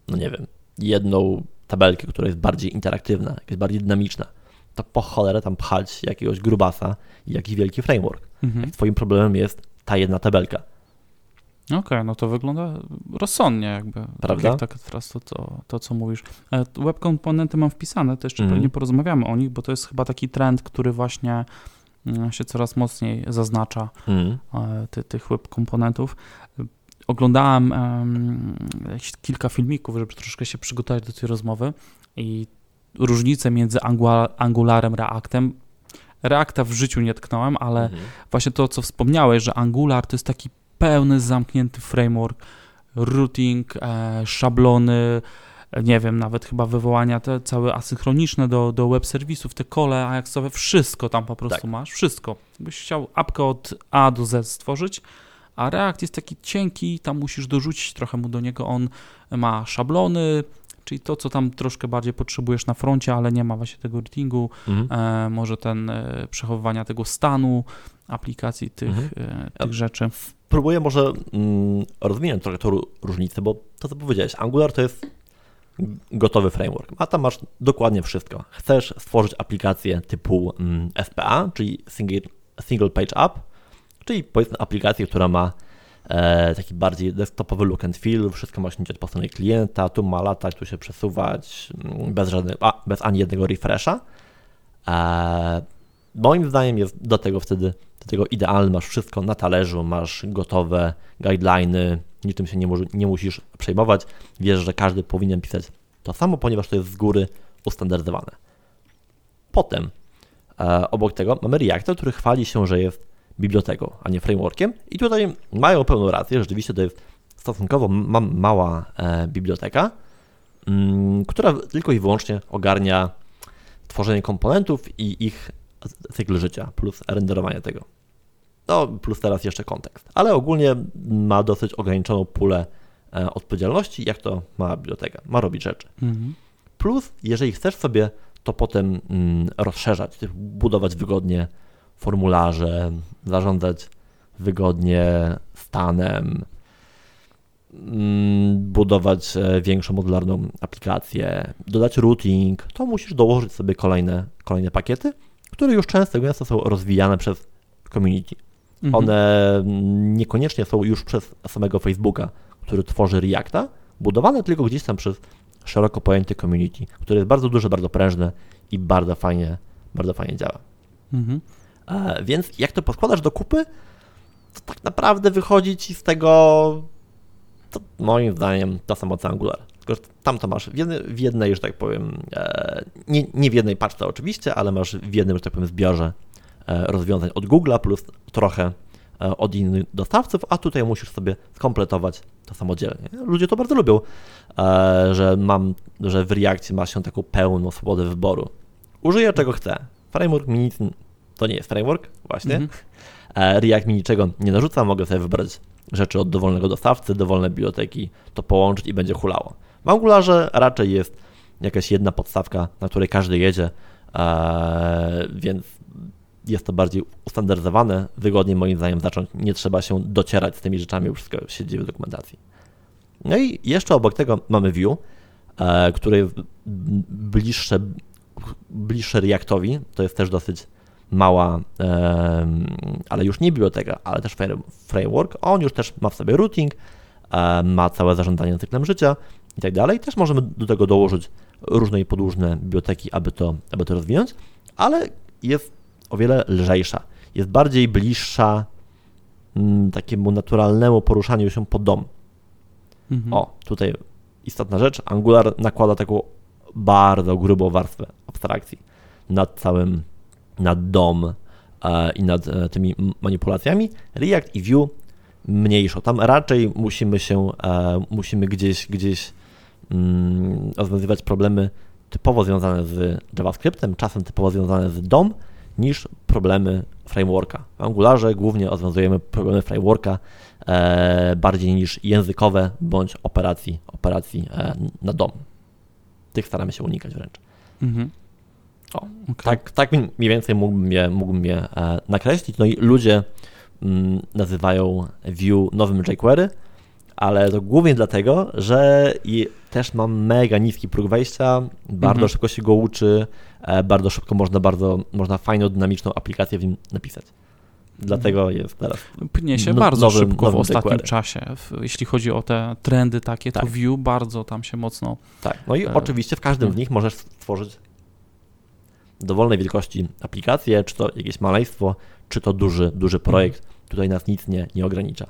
no nie wiem, jedną tabelkę, która jest bardziej interaktywna, jest bardziej dynamiczna, to po cholerę tam pchać jakiegoś grubasa i jakiś wielki framework. Mhm. Jak twoim problemem jest ta jedna tabelka. Okej, okay, no to wygląda rozsądnie jakby. Prawda? Tak, tak teraz to, to, to, co mówisz. E, web komponenty mam wpisane, to jeszcze mm. pewnie porozmawiamy o nich, bo to jest chyba taki trend, który właśnie mm, się coraz mocniej zaznacza mm. ty, tych web komponentów oglądałem um, kilka filmików, żeby troszkę się przygotować do tej rozmowy i różnice między Angularem, Reactem. Reacta w życiu nie tknąłem, ale mhm. właśnie to, co wspomniałeś, że Angular to jest taki pełny, zamknięty framework, routing, e, szablony, nie wiem, nawet chyba wywołania te całe asynchroniczne do, do web serwisów, te kole, a jak sobie wszystko tam po prostu tak. masz, wszystko. Byś chciał apkę od A do Z stworzyć, a React jest taki cienki, tam musisz dorzucić trochę mu do niego, on ma szablony, czyli to, co tam troszkę bardziej potrzebujesz na froncie, ale nie ma właśnie tego routingu, mhm. e, może ten e, przechowywania tego stanu aplikacji, tych, mhm. e, tych rzeczy. Spróbuję może mm, rozwinąć trochę tą różnicę, bo to, co powiedziałeś, Angular to jest gotowy framework. A tam masz dokładnie wszystko. Chcesz stworzyć aplikację typu mm, SPA, czyli single, single Page App, czyli powiedzmy aplikację, która ma e, taki bardziej desktopowy look and feel, wszystko ma się dziać po stronie klienta, tu ma latać, tu się przesuwać, mm, bez, żadnych, a, bez ani jednego refresha. E, moim zdaniem jest do tego wtedy do tego idealny, masz wszystko na talerzu, masz gotowe guideliny, niczym się nie, nie musisz przejmować, wiesz, że każdy powinien pisać to samo, ponieważ to jest z góry ustandaryzowane. Potem e, obok tego mamy Reacta, który chwali się, że jest biblioteką, a nie frameworkiem. I tutaj mają pełną rację, rzeczywiście to jest stosunkowo ma mała e, biblioteka, mm, która tylko i wyłącznie ogarnia tworzenie komponentów i ich cykl życia, plus renderowanie tego. No, plus teraz jeszcze kontekst. Ale ogólnie ma dosyć ograniczoną pulę e, odpowiedzialności, jak to ma biblioteka. Ma robić rzeczy. Mhm. Plus, jeżeli chcesz sobie to potem mm, rozszerzać, budować wygodnie formularze, zarządzać wygodnie stanem, mm, budować e, większą modularną aplikację, dodać routing, to musisz dołożyć sobie kolejne, kolejne pakiety, które już często gęsto są rozwijane przez community. Mhm. One niekoniecznie są już przez samego Facebooka, który tworzy Reacta, budowane tylko gdzieś tam przez szeroko pojęty community, które jest bardzo duże, bardzo prężne i bardzo fajnie, bardzo fajnie działa. Mhm. E, więc jak to podkładasz do kupy, to tak naprawdę wychodzi ci z tego, to moim zdaniem, to samo co Angular. Tylko tam to masz w jednej, w jednej, że tak powiem, e, nie, nie w jednej paczce oczywiście, ale masz w jednym, że tak powiem, zbiorze e, rozwiązań od Google'a plus trochę e, od innych dostawców, a tutaj musisz sobie skompletować to samodzielnie. Ludzie to bardzo lubią, że mam, że w Reakcie ma się taką pełną swobodę wyboru. Użyję czego chcę. Framework mi nic, to nie jest framework, właśnie. Mm -hmm. React mi niczego nie narzuca, mogę sobie wybrać rzeczy od dowolnego dostawcy, dowolne biblioteki, to połączyć i będzie hulało. W Angularze raczej jest jakaś jedna podstawka, na której każdy jedzie, e, więc jest to bardziej ustandaryzowane. Wygodniej moim zdaniem zacząć, nie trzeba się docierać z tymi rzeczami, wszystko się dzieje w dokumentacji. No i jeszcze obok tego mamy Vue, e, które jest bliższe, bliższe Reactowi, to jest też dosyć mała, ale już nie biblioteka, ale też framework. On już też ma w sobie routing, e, ma całe zarządzanie cyklem życia i tak dalej. Też możemy do tego dołożyć różne i podłużne biblioteki, aby to, aby to rozwinąć, ale jest o wiele lżejsza. Jest bardziej bliższa mm, takiemu naturalnemu poruszaniu się po dom. Mhm. O, tutaj istotna rzecz. Angular nakłada taką bardzo grubą warstwę abstrakcji nad całym, nad DOM e, i nad e, tymi manipulacjami. React i Vue mniejszą. Tam raczej musimy się, e, musimy gdzieś, gdzieś Mm, rozwiązywać problemy typowo związane z JavaScriptem, czasem typowo związane z DOM, niż problemy frameworka. W Angularze głównie rozwiązujemy problemy frameworka e, bardziej niż językowe bądź operacji, operacji e, na DOM. Tych staramy się unikać wręcz. Mhm. O, okay. tak, tak mniej więcej mógłbym je, mógłbym je e, nakreślić. No i ludzie mm, nazywają Vue nowym jQuery, ale to głównie dlatego, że też mam mega niski próg wejścia, bardzo mhm. szybko się go uczy, e, bardzo szybko można bardzo, można fajną, dynamiczną aplikację w nim napisać. Dlatego mhm. jest teraz. Pnie się no, bardzo nowym, szybko nowym w ostatnim czasie. Jeśli chodzi o te trendy takie, tak. to Vue bardzo tam się mocno. Tak. No i e... oczywiście w każdym z nich możesz stworzyć dowolnej wielkości aplikację, czy to jakieś maleństwo, czy to duży, duży projekt. Mhm. Tutaj nas nic nie, nie ogranicza.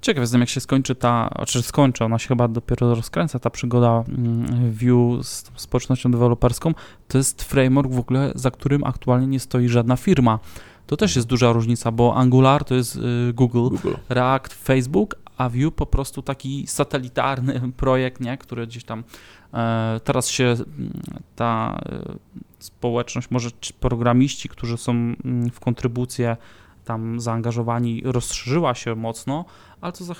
Ciekaw jestem, jak się skończy ta, czy skończy, ona się chyba dopiero rozkręca, ta przygoda mm, Vue z społecznością deweloperską. To jest framework w ogóle, za którym aktualnie nie stoi żadna firma. To też jest duża różnica, bo Angular to jest y, Google, Google. React, Facebook, a Vue po prostu taki satelitarny projekt, nie? który gdzieś tam e, teraz się mm, ta e, społeczność, może programiści, którzy są mm, w kontrybucję tam zaangażowani, rozszerzyła się mocno, ale to za,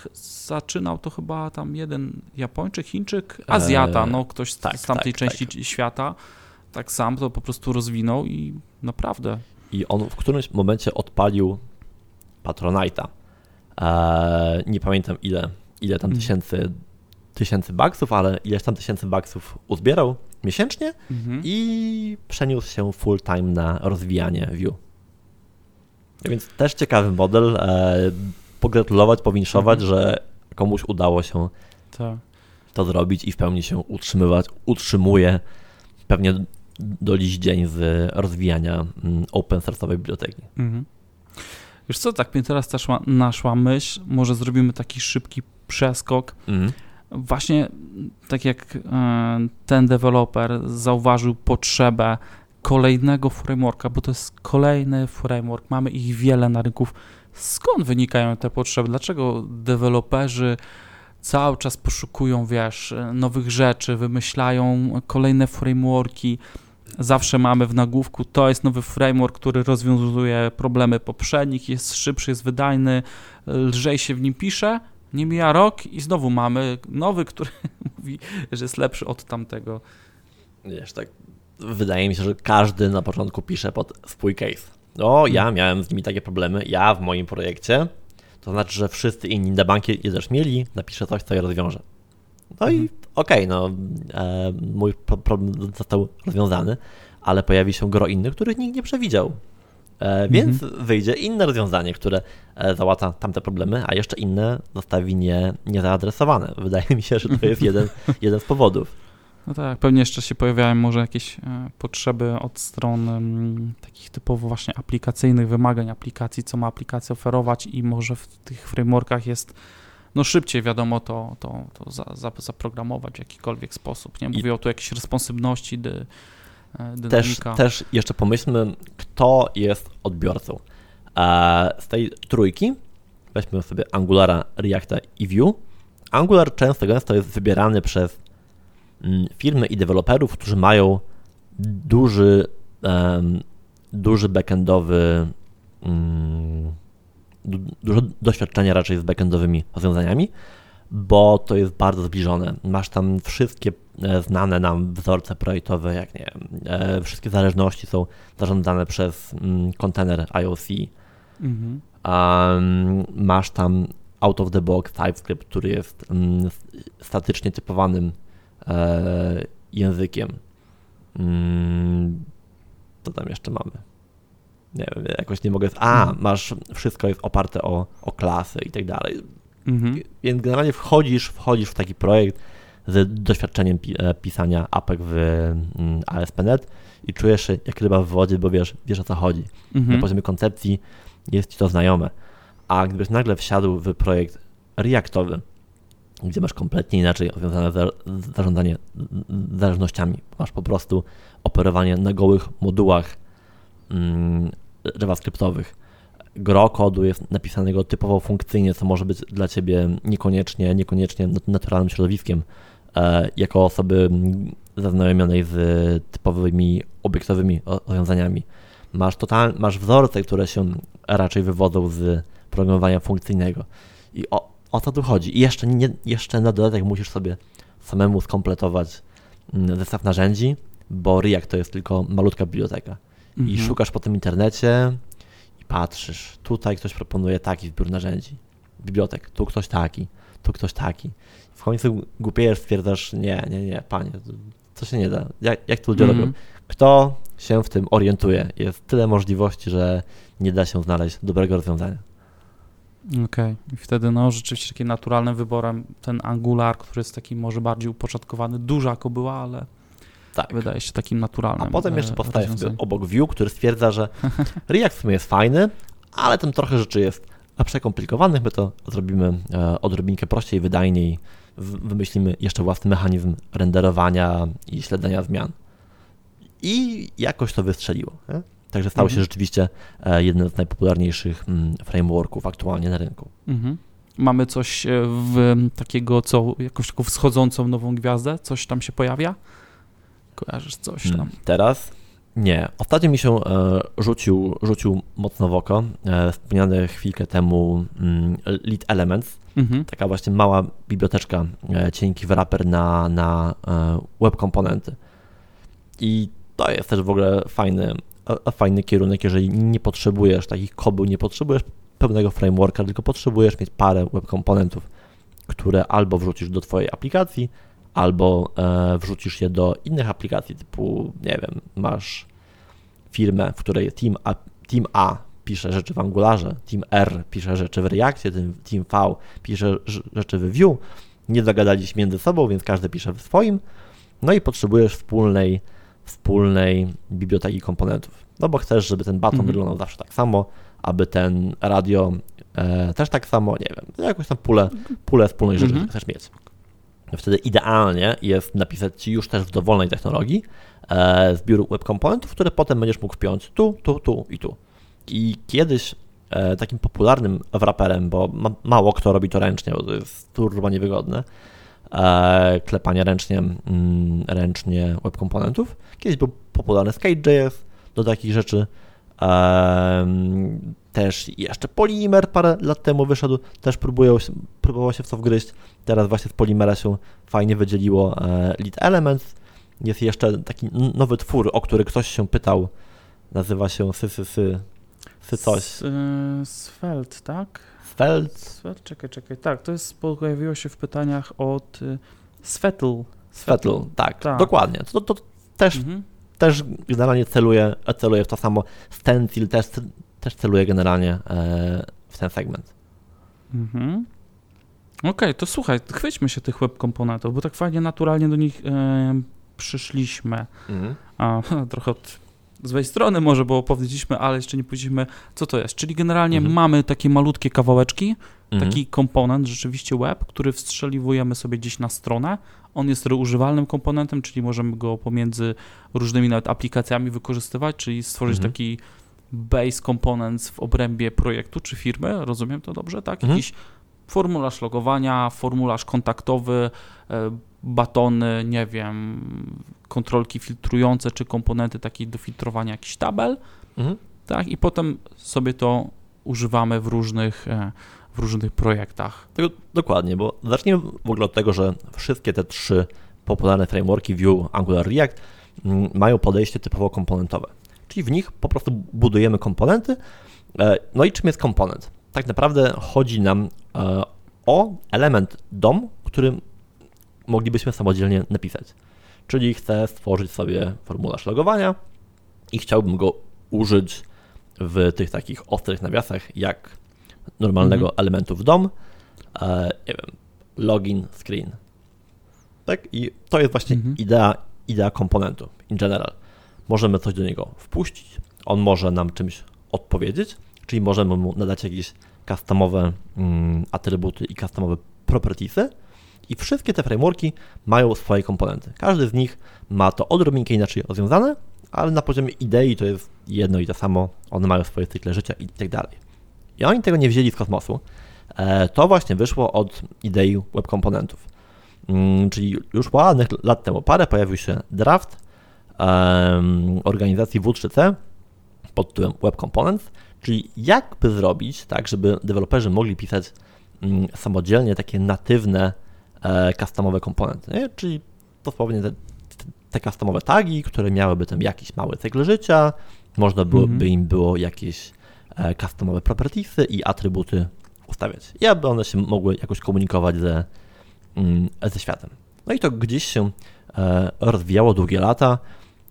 zaczynał to chyba tam jeden Japończyk, Chińczyk, Azjata, no ktoś z, tak, z tamtej tak, części tak. świata, tak sam to po prostu rozwinął i naprawdę. I on w którymś momencie odpalił Patronite'a. Eee, nie pamiętam ile, ile tam mhm. tysięcy tysięcy baksów, ale ileś tam tysięcy baksów uzbierał miesięcznie Mhm. i przeniósł się full time na rozwijanie Vue. Więc też ciekawy model. Pogratulować, powinszować, Mhm. że komuś udało się Tak. to zrobić i w pełni się utrzymywać, utrzymuje pewnie do dziś dzień z rozwijania mm, open source'owej biblioteki. Mhm. Wiesz co, tak mnie teraz też naszła myśl, może zrobimy taki szybki przeskok. Mhm. Właśnie tak jak e, ten deweloper zauważył potrzebę kolejnego frameworka, bo to jest kolejny framework, mamy ich wiele na rynku. Skąd wynikają te potrzeby? Dlaczego deweloperzy cały czas poszukują, wiesz, nowych rzeczy, wymyślają kolejne frameworki? Zawsze mamy w nagłówku, to jest nowy framework, który rozwiązuje problemy poprzednich, jest szybszy, jest wydajny, lżej się w nim pisze. Nie mija rok i znowu mamy nowy, który mówi, że jest lepszy od tamtego. Wiesz, tak wydaje mi się, że każdy na początku pisze pod swój case. O, ja miałem z nimi takie problemy, ja w moim projekcie, to znaczy, że wszyscy inni na bankie je też mieli, napiszę coś, co je rozwiąże. No i Mhm. okej, no, e, mój pro- problem został rozwiązany, ale pojawi się gro innych, których nikt nie przewidział. E, więc wyjdzie inne rozwiązanie, które e, załata tamte problemy, a jeszcze inne zostawi nie, niezaadresowane. Wydaje mi się, że to jest jeden, jeden z powodów. No tak, pewnie jeszcze się pojawiają może jakieś e, potrzeby od stron mm, takich typowo właśnie aplikacyjnych, wymagań aplikacji, co ma aplikacja oferować i może w tych frameworkach jest no szybciej wiadomo to, to, to za, za, zaprogramować w jakikolwiek sposób. Nie I- mówię o tu jakiejś responsywności, dy, e, Też, dynamika. też jeszcze pomyślmy, kto jest odbiorcą. E, Z tej trójki weźmy sobie Angulara, Reacta i Vue. Angular często gęsto jest wybierany przez firmy i deweloperów, którzy mają duży, duży backendowy, du- dużo doświadczenia raczej z backendowymi rozwiązaniami, bo to jest bardzo zbliżone. Masz tam wszystkie e, znane nam wzorce projektowe, jak nie wiem, e, wszystkie zależności są zarządzane przez kontener IOC. Mhm. Masz tam out of the box TypeScript, który jest statycznie typowanym językiem. Mm, co tam jeszcze mamy? Nie wiem, jakoś nie mogę. A, Mhm. masz wszystko jest oparte o, o klasy i tak dalej. Mhm. Więc generalnie wchodzisz, wchodzisz w taki projekt z doświadczeniem e, pisania apek w mm, ASP.NET i czujesz się jak ryba w wodzie, bo wiesz, wiesz o co chodzi. Na Mhm. poziomie koncepcji jest ci to znajome. A gdybyś nagle wsiadł w projekt Reactowy, gdzie masz kompletnie inaczej rozwiązane za- zarządzanie zależnościami, masz po prostu operowanie na gołych modułach mm, JavaScriptowych. Gro kodu jest napisanego typowo funkcyjnie, co może być dla ciebie niekoniecznie, niekoniecznie nat- naturalnym środowiskiem, e, jako osoby zaznajomionej z typowymi obiektowymi rozwiązaniami. Masz, total, masz wzorce, które się raczej wywodzą z programowania funkcyjnego. I o co tu chodzi? I jeszcze, nie, jeszcze na dodatek musisz sobie samemu skompletować mm, zestaw narzędzi, bo React to jest tylko malutka biblioteka. I Mhm. szukasz po tym internecie i patrzysz. Tutaj ktoś proponuje taki zbiór narzędzi, bibliotek, tu ktoś taki, tu ktoś taki. W końcu głupiejesz, stwierdzasz, nie, nie, nie, panie, to, to się nie da. Jak, jak to ludzie Mhm. robią? Kto się w tym orientuje? Jest tyle możliwości, że nie da się znaleźć dobrego rozwiązania. Okej, i wtedy no rzeczywiście takim naturalnym wyborem ten Angular, który jest taki może bardziej upoczątkowany, duża kobyła, ale Tak. wydaje się takim naturalnym. A potem jeszcze e, powstaje sobie obok Vue, który stwierdza, że React w sumie jest fajny, ale tam trochę rzeczy jest przekomplikowanych, my to zrobimy e, odrobinkę prościej, wydajniej, wymyślimy jeszcze własny mechanizm renderowania i śledzenia zmian. I jakoś to wystrzeliło. Nie? Także stał się Mhm. rzeczywiście e, jednym z najpopularniejszych mm, frameworków aktualnie na rynku. Mhm. Mamy coś e, w takiego, co jakąś taką wschodzącą nową gwiazdę? Coś tam się pojawia? Kojarzysz coś tam? Mm, Teraz? Nie. Ostatnio mi się e, rzucił, rzucił mocno w oko wspomniany chwilkę temu mm, Lead Elements, Mhm. taka właśnie mała biblioteczka, cienki wrapper na, na web komponenty. I to jest też w ogóle fajny, a- fajny kierunek, jeżeli nie potrzebujesz takich kobył, nie potrzebujesz pełnego frameworka, tylko potrzebujesz mieć parę web komponentów, które albo wrzucisz do Twojej aplikacji, albo e, wrzucisz je do innych aplikacji, typu, nie wiem, masz firmę, w której team A, team A pisze rzeczy w Angularze, team R pisze rzeczy w Reactie, team V pisze rzeczy w Vue, nie zagadali się między sobą, więc każdy pisze w swoim, no i potrzebujesz wspólnej, wspólnej biblioteki komponentów, no bo chcesz, żeby ten baton mhm. wyglądał zawsze tak samo, aby ten radio e, też tak samo, nie wiem, jakąś tam pulę, pulę wspólnej rzeczy mhm. chcesz mieć. Wtedy idealnie jest napisać Ci już też w dowolnej technologii e, zbiór web komponentów, które potem będziesz mógł wpiąć tu, tu, tu i tu. I kiedyś e, takim popularnym wraperem, bo ma, mało kto robi to ręcznie, bo to jest turbo niewygodne, e, klepanie ręcznie, mm, ręcznie web komponentów. Kiedyś był popularny Skate.js do takich rzeczy. Też jeszcze Polimer parę lat temu wyszedł, też próbują, próbował się w to wgryźć. Teraz właśnie z Polimera się fajnie wydzieliło e, Lead Elements. Jest jeszcze taki nowy twór, o który ktoś się pytał. Nazywa się sy, sy, sy, sy coś. Y, Svelte, tak? Svelte? Svelte, czekaj, czekaj. Tak, to jest, pojawiło się w pytaniach od y, Svetle. Svetle, tak, tak, dokładnie. To, to też mhm też generalnie celuje, celuje w to samo. Stencil też, też celuje generalnie e, w ten segment. Mhm. Okej, okay, to słuchaj, chwyćmy się tych web komponentów, bo tak fajnie naturalnie do nich e, przyszliśmy. Mhm. A, trochę od złej strony może, bo opowiedzieliśmy, ale jeszcze nie powiedzieliśmy, co to jest. Czyli generalnie mhm. mamy takie malutkie kawałeczki, mhm. taki komponent, rzeczywiście web, który wstrzeliwujemy sobie gdzieś na stronę. On jest reużywalnym komponentem, czyli możemy go pomiędzy różnymi nawet aplikacjami wykorzystywać, czyli stworzyć mhm. taki base components w obrębie projektu czy firmy, rozumiem to dobrze, tak? Mhm. Jakiś formularz logowania, formularz kontaktowy, e, batony, nie wiem, kontrolki filtrujące czy komponenty takie do filtrowania jakichś tabel, mhm. tak? I potem sobie to używamy w różnych e, w różnych projektach. Dokładnie, bo zacznijmy w ogóle od tego, że wszystkie te trzy popularne frameworki Vue, Angular, React mm, mają podejście typowo komponentowe. Czyli w nich po prostu budujemy komponenty. E, no i czym jest komponent? Tak naprawdę chodzi nam e, o element DOM, który moglibyśmy samodzielnie napisać. Czyli chcę stworzyć sobie formularz logowania i chciałbym go użyć w tych takich ostrych nawiasach, jak normalnego mhm. elementu w DOM, e, nie wiem, login screen. Tak? I to jest właśnie mhm. idea, idea komponentu in general. Możemy coś do niego wpuścić, on może nam czymś odpowiedzieć, czyli możemy mu nadać jakieś customowe mm, atrybuty i customowe propertiesy i wszystkie te frameworki mają swoje komponenty. Każdy z nich ma to odrobinkę inaczej rozwiązane, ale na poziomie idei to jest jedno i to samo, one mają swoje cykle życia i tak dalej. I oni tego nie wzięli z kosmosu. E, to właśnie wyszło od idei web komponentów. Mm, czyli już ładnych lat temu parę pojawił się draft organizacji W3C pod tytułem Web Components, czyli jakby zrobić tak, żeby deweloperzy mogli pisać mm, samodzielnie takie natywne e, customowe komponenty, nie? czyli dosłownie te, te customowe tagi, które miałyby tam jakiś mały cykl życia, można byłoby mhm. im było jakieś customowe propertiesy i atrybuty ustawiać i aby one się mogły jakoś komunikować ze, mm, ze światem. No i to gdzieś się e, rozwijało długie lata,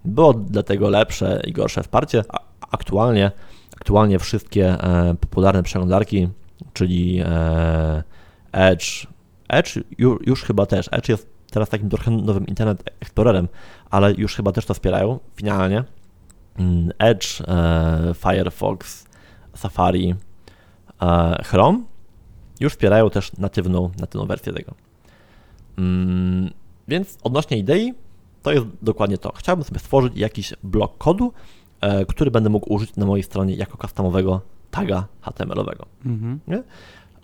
było dlatego lepsze i gorsze wsparcie. Aktualnie, aktualnie wszystkie e, popularne przeglądarki, czyli Edge, Edge już, już chyba też, Edge jest teraz takim trochę nowym Internet Explorerem, ale już chyba też to wspierają finalnie. Mm, Edge, Firefox, Safari, e, Chrome już wspierają też natywną, natywną wersję tego. Mm, więc odnośnie idei, to jest dokładnie to. Chciałbym sobie stworzyć jakiś blok kodu, e, który będę mógł użyć na mojej stronie jako customowego taga HTML-owego. Mhm.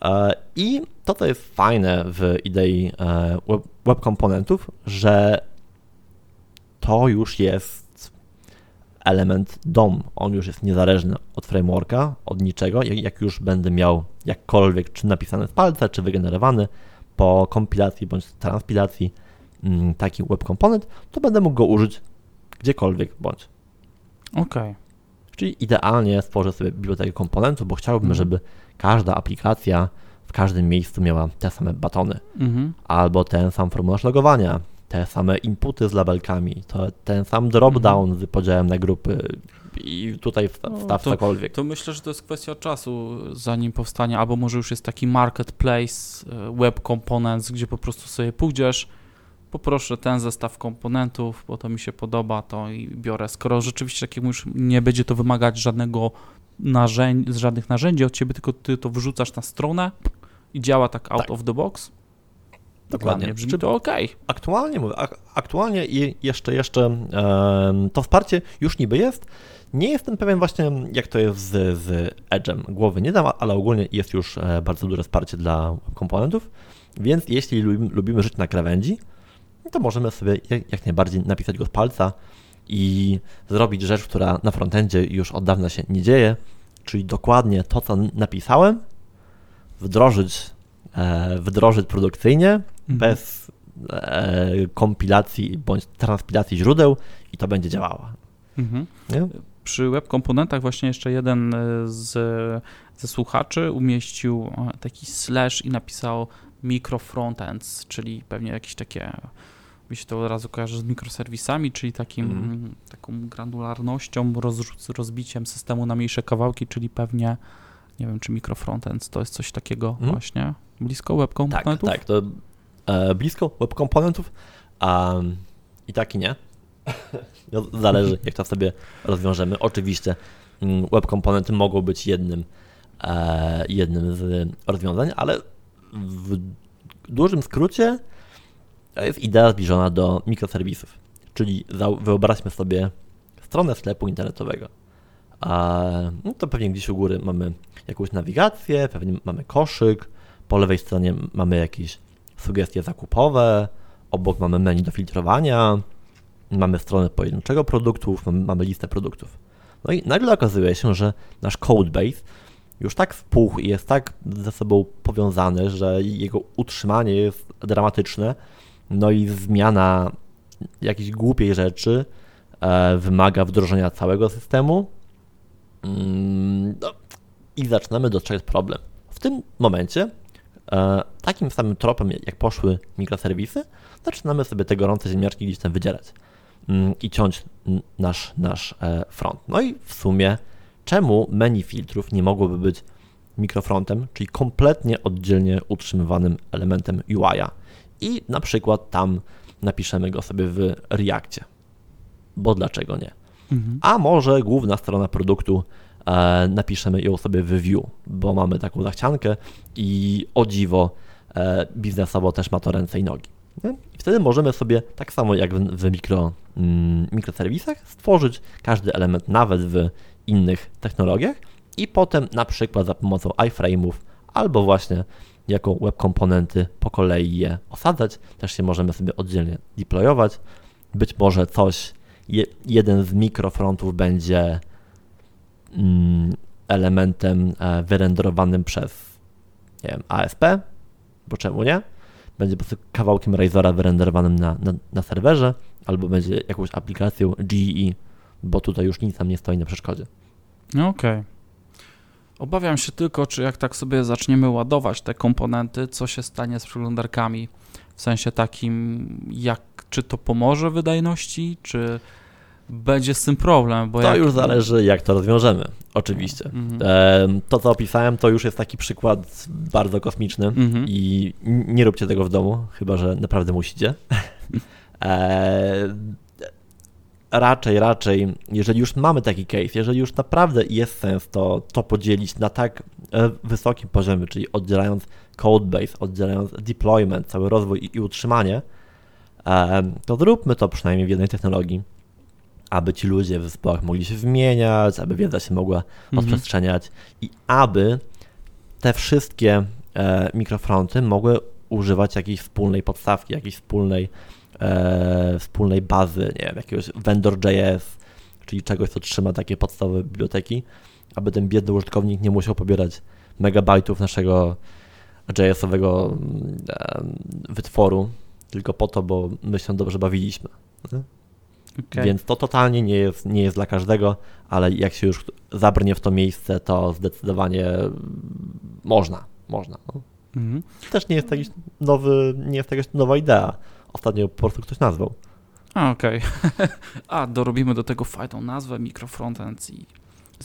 E, I to, co jest fajne w idei web, web komponentów, że to już jest element DOM. On już jest niezależny od frameworka, od niczego. Jak już będę miał jakkolwiek, czy napisany z palca, czy wygenerowany po kompilacji bądź transpilacji mm, taki web component, to będę mógł go użyć gdziekolwiek bądź. Okej. Okay. Czyli idealnie stworzę sobie bibliotekę komponentów, bo chciałbym, mhm. żeby każda aplikacja w każdym miejscu miała te same batony, Mhm. albo ten sam formularz logowania, te same inputy z labelkami, to ten sam drop-down z podziałem na grupy i tutaj No, wstaw to- cokolwiek. To myślę, że to jest kwestia czasu, zanim powstanie, albo może już jest taki marketplace, e, web components, gdzie po prostu sobie pójdziesz, poproszę ten zestaw komponentów, bo to mi się podoba, to i biorę. Skoro rzeczywiście tak jak mówisz, nie będzie to wymagać żadnego narzędzi, żadnych narzędzi od ciebie, tylko ty to wrzucasz na stronę i działa tak out Tak. of the box. Dokładnie. brzmi Czy- to ok. Aktualnie mówię, ak- aktualnie i jeszcze, jeszcze to wsparcie już niby jest. Nie jestem pewien właśnie, jak to jest z, z Edge'em. Głowy nie dam, ale ogólnie jest już e, bardzo duże wsparcie dla komponentów, więc jeśli lubimy, żyć na krawędzi, to możemy sobie jak, jak najbardziej napisać go z palca i zrobić rzecz, która na frontendzie już od dawna się nie dzieje, czyli dokładnie to, co napisałem, wdrożyć, e, wdrożyć produkcyjnie, Mhm. bez e, kompilacji bądź transpilacji źródeł i to będzie działało. Mhm. Przy web komponentach właśnie jeszcze jeden e, z, ze słuchaczy umieścił taki slash i napisał micro frontends, czyli pewnie jakieś takie, mi się to od razu kojarzy z mikroserwisami, czyli takim, mm, taką granularnością, rozrzuc- rozbiciem systemu na mniejsze kawałki, czyli pewnie, nie wiem, czy micro frontends to jest coś takiego Mhm. właśnie, blisko web Tak, komponentów? tak, to e, blisko web komponentów a, i tak i nie. No, Zależy, jak to sobie rozwiążemy. Oczywiście mm, web komponenty mogą być jednym, e, jednym z rozwiązań, ale w dużym skrócie to jest idea zbliżona do mikroserwisów. Czyli wyobraźmy sobie stronę sklepu internetowego. No to pewnie gdzieś u góry mamy jakąś nawigację, pewnie mamy koszyk, po lewej stronie mamy jakieś sugestie zakupowe, obok mamy menu do filtrowania, mamy stronę pojedynczego produktu, mamy, listę produktów. No i nagle okazuje się, że nasz codebase już tak wpuchł i jest tak ze sobą powiązany, że jego utrzymanie jest dramatyczne, no i zmiana jakiejś głupiej rzeczy e, wymaga wdrożenia całego systemu mm, no, i zaczynamy dostrzegać problem. W tym momencie takim samym tropem, jak poszły mikroserwisy, zaczynamy sobie te gorące ziemniaczki gdzieś tam wydzierać mm, i ciąć nasz, nasz e, front. No i w sumie, czemu menu filtrów nie mogłoby być mikrofrontem, czyli kompletnie oddzielnie utrzymywanym elementem UI-a i na przykład tam napiszemy go sobie w Reactie, bo dlaczego nie? Mhm. A może główna strona produktu e, napiszemy ją sobie w view, bo mamy taką zachciankę i o dziwo e, biznesowo też ma to ręce i nogi. I wtedy możemy sobie, tak samo jak w, mikro, mm, mikroserwisach, stworzyć każdy element nawet w innych technologiach i potem na przykład za pomocą iframe'ów albo właśnie jako web komponenty po kolei je osadzać. Też się możemy sobie oddzielnie deployować. Być może coś, je, jeden z mikrofrontów będzie elementem e, wyrenderowanym przez nie wiem, ASP, bo czemu nie? Będzie po prostu kawałkiem Razora wyrenderowanym na, na, na serwerze, albo będzie jakąś aplikacją GE, bo tutaj już nic nam nie stoi na przeszkodzie. No Okej. Obawiam się tylko, czy jak tak sobie zaczniemy ładować te komponenty, co się stanie z przeglądarkami. W sensie takim, jak, czy to pomoże wydajności, czy będzie z tym problem, bo To jak... już zależy, jak to rozwiążemy, oczywiście. Mhm. To, co opisałem, to już jest taki przykład bardzo kosmiczny Mhm. i nie róbcie tego w domu, chyba że naprawdę musicie. E, raczej, raczej, jeżeli już mamy taki case, jeżeli już naprawdę jest sens to, to podzielić na tak e, wysokim poziomie, czyli oddzielając codebase, oddzielając deployment, cały rozwój i, i utrzymanie, to zróbmy to przynajmniej w jednej technologii, aby ci ludzie w zespołach mogli się wymieniać, aby wiedza się mogła Mhm. rozprzestrzeniać i aby te wszystkie e, mikrofronty mogły używać jakiejś wspólnej podstawki, jakiejś wspólnej, e, wspólnej bazy, nie wiem, jakiegoś vendor.js, czyli czegoś, co trzyma takie podstawowe biblioteki, aby ten biedny użytkownik nie musiał pobierać megabajtów naszego JS-owego mm, e, wytworu, tylko po to, bo my się dobrze bawiliśmy. Okej. Więc to totalnie nie jest, nie jest dla każdego, ale jak się już zabrnie w to miejsce, to zdecydowanie można, można. No. Mhm. Też nie jest jakiś nowy, nie jest jakaś nowa idea. Ostatnio po prostu ktoś nazwał. A, Okej. A, dorobimy do tego fajną nazwę Microfrontends i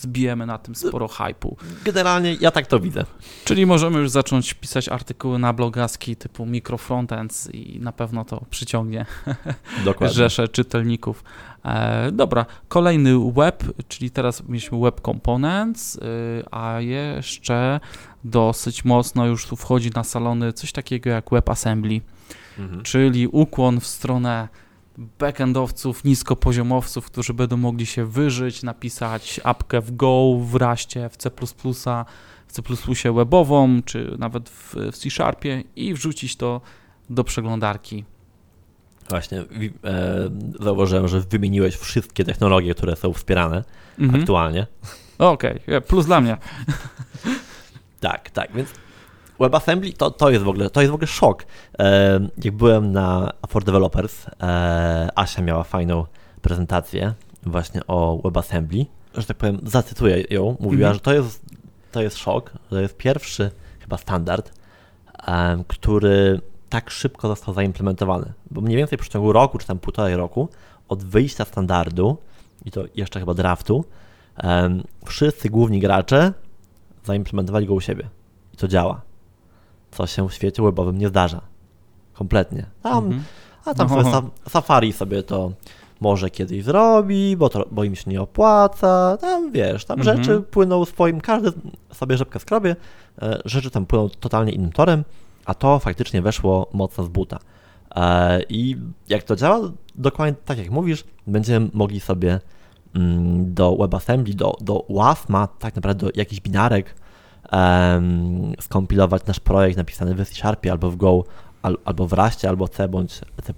zbijemy na tym sporo hypu. Generalnie ja tak to widzę. Czyli możemy już zacząć pisać artykuły na blogaski typu Microfrontends i na pewno to przyciągnie Dokładnie. rzesze czytelników. E, dobra, kolejny web, czyli teraz mieliśmy web components, y, a jeszcze dosyć mocno już tu wchodzi na salony coś takiego jak WebAssembly, Mhm. czyli ukłon w stronę backendowców, niskopoziomowców, którzy będą mogli się wyżyć, napisać apkę w Go, w Raście, w C++, w C++ webową, czy nawet w, w C-Sharpie i wrzucić to do przeglądarki. Właśnie e, zauważyłem, że wymieniłeś wszystkie technologie, które są wspierane Mhm. aktualnie. Okej, plus dla mnie. Tak, tak, więc WebAssembly to, to, jest, w ogóle, to jest w ogóle szok. E, jak byłem na For Developers, e, Asia miała fajną prezentację właśnie o WebAssembly, że tak powiem, zacytuję ją, mówiła, Mhm. że to jest, to jest szok, że to jest pierwszy chyba standard, e, który tak szybko został zaimplementowany, bo mniej więcej w przeciągu roku, czy tam półtorej roku, od wyjścia standardu, i to jeszcze chyba draftu, wszyscy główni gracze zaimplementowali go u siebie. I to działa. Co się w świecie webowym nie zdarza. Kompletnie. Tam, Mhm. A tam No. sobie sa- Safari sobie to może kiedyś zrobi, bo, to, bo im się nie opłaca. Tam wiesz, tam Mhm. rzeczy płyną swoim, każdy sobie rzepkę skrobie, e, rzeczy tam płyną totalnie innym torem, a to faktycznie weszło mocno z buta. E, I jak to działa, dokładnie tak jak mówisz, będziemy mogli sobie mm, do WebAssembly, do, do WASMA, tak naprawdę do jakichś binarek em, skompilować nasz projekt napisany w C-Sharpie albo w Go, al, albo w Raście, albo C bądź C++.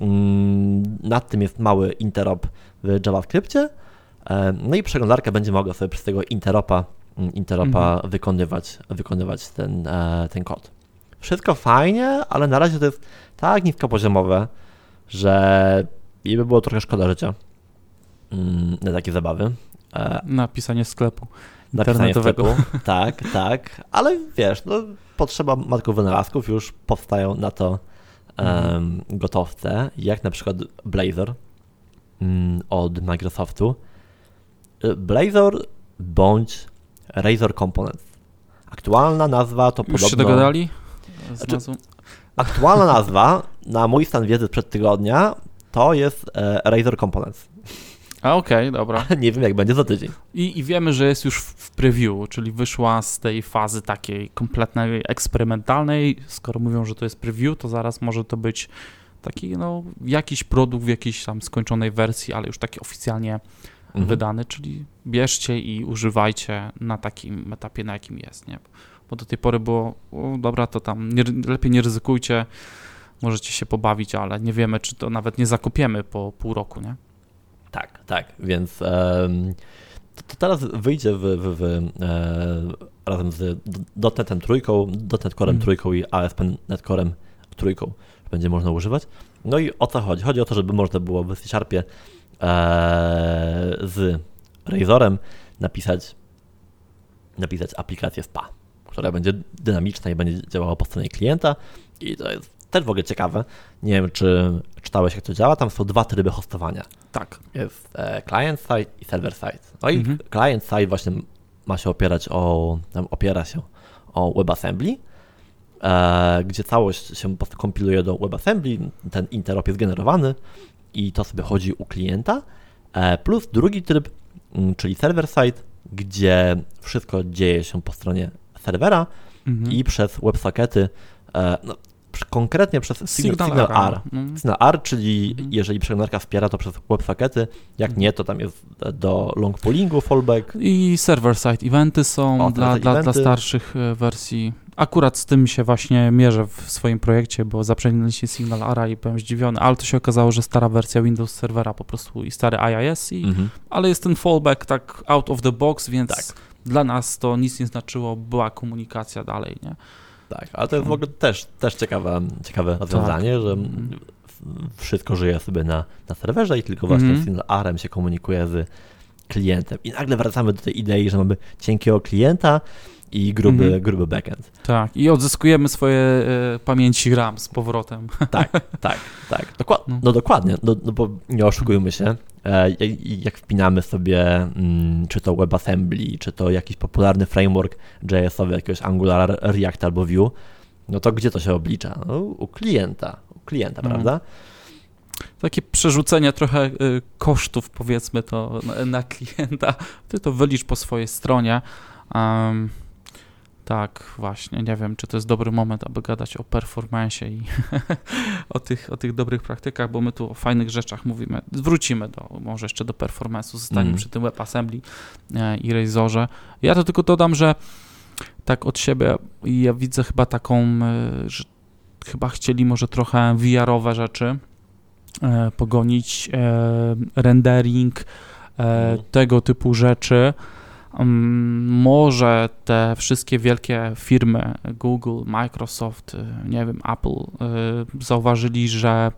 Mm, Nad tym jest mały interop w JavaScriptie. Em, No i przeglądarka będzie mogła sobie przez tego interopa, mm, interopa wykonywać, wykonywać ten, e, ten kod. Wszystko fajnie, ale na razie to jest tak niskopoziomowe, że jej by było trochę szkoda życia mm, na takie zabawy. E, Napisanie sklepu napisanie internetowego. Tak, tak, ale wiesz, no, potrzeba matków wynalazków, już powstają na to em, gotowce, jak na przykład Blazor mm, od Microsoftu. Y, Blazor bądź Razor Components. Aktualna nazwa to Już podobno... się dogadali? Znaczy-? Aktualna nazwa, na mój stan wiedzy sprzed tygodnia, to jest e, Razor Components. A okej, dobra. Nie wiem, jak będzie za tydzień. I, I wiemy, że jest już w, w preview, czyli wyszła z tej fazy takiej kompletnej, eksperymentalnej. Skoro mówią, że to jest preview, to zaraz może to być taki, no, jakiś produkt w jakiejś tam skończonej wersji, ale już taki oficjalnie Mhm. wydany, czyli bierzcie i używajcie na takim etapie, na jakim jest, nie? Bo do tej pory było, o, dobra, to tam nie, lepiej nie ryzykujcie, możecie się pobawić, ale nie wiemy, czy to nawet nie zakupiemy po pół roku, nie? Tak, tak, więc to, to teraz wyjdzie w, w, w, e, razem z D- .NETem trójką, .NET Corem Mhm. trójką i ASP.NET Corem trójką będzie można używać. No i o co chodzi? Chodzi o to, żeby można było w C-Sharpie e, z Razorem napisać, napisać aplikację SPA, która będzie dynamiczna i będzie działała po stronie klienta i to jest też w ogóle ciekawe. Nie wiem, czy czytałeś, jak to działa. Tam są dwa tryby hostowania. Tak. Jest e, client side i server side. No i Mhm. client side właśnie ma się opierać o, tam opiera się o WebAssembly, e, gdzie całość się kompiluje do WebAssembly, ten interop jest generowany i to sobie chodzi u klienta, e, plus drugi tryb, mm, czyli server side, gdzie wszystko dzieje się po stronie serwera Mhm. i przez WebSockety, e, no, konkretnie przez Signal, Signal R. Mm. Signal R, czyli Mhm. jeżeli przeglądarka wspiera to przez WebSockety, jak nie, to tam jest do long pollingu fallback. I server-side eventy są O, dla, dla, dla starszych e, wersji. Akurat z tym się właśnie mierzę w swoim projekcie, bo zaprzęgnęliście Signal Ara i byłem zdziwiony, ale to się okazało, że stara wersja Windows Servera po prostu i stary IIS, i, Mhm. ale jest ten fallback tak out of the box, więc Tak. dla nas to nic nie znaczyło, była komunikacja dalej, nie? Tak, ale to jest w ogóle też, też ciekawe, ciekawe rozwiązanie, że Mhm. wszystko żyje sobie na, na serwerze i tylko właśnie. Signal R się komunikuje z klientem. I nagle wracamy do tej idei, że mamy cienkiego klienta i gruby, Mhm. gruby backend. Tak, i odzyskujemy swoje e, pamięci RAM z powrotem. Tak, tak, tak. Dokład, No. no. dokładnie, no, no bo nie oszukujmy się. E, jak- wpinamy sobie, mm, czy to WebAssembly, czy to jakiś popularny framework JS-owy, jakiegoś Angular, React albo Vue, no to gdzie to się oblicza? No, u klienta, u klienta, Mhm. prawda? Takie przerzucenie trochę e, kosztów, powiedzmy to, na, klienta. Ty to wylicz po swojej stronie. Em, tak, właśnie, nie wiem, czy to jest dobry moment, aby gadać o performanceie i o, tych, o tych dobrych praktykach, bo my tu o fajnych rzeczach mówimy. Wrócimy do, może jeszcze do performance'u, zostaniemy Mhm. przy tym WebAssembly e, i Razorze. Ja to tylko dodam, że tak od siebie ja widzę chyba taką, e, że chyba chcieli może trochę VR-owe rzeczy e, pogonić, rendering, Mhm. tego typu rzeczy. Może te wszystkie wielkie firmy, Google, Microsoft, y, nie wiem, Apple, y, zauważyli, że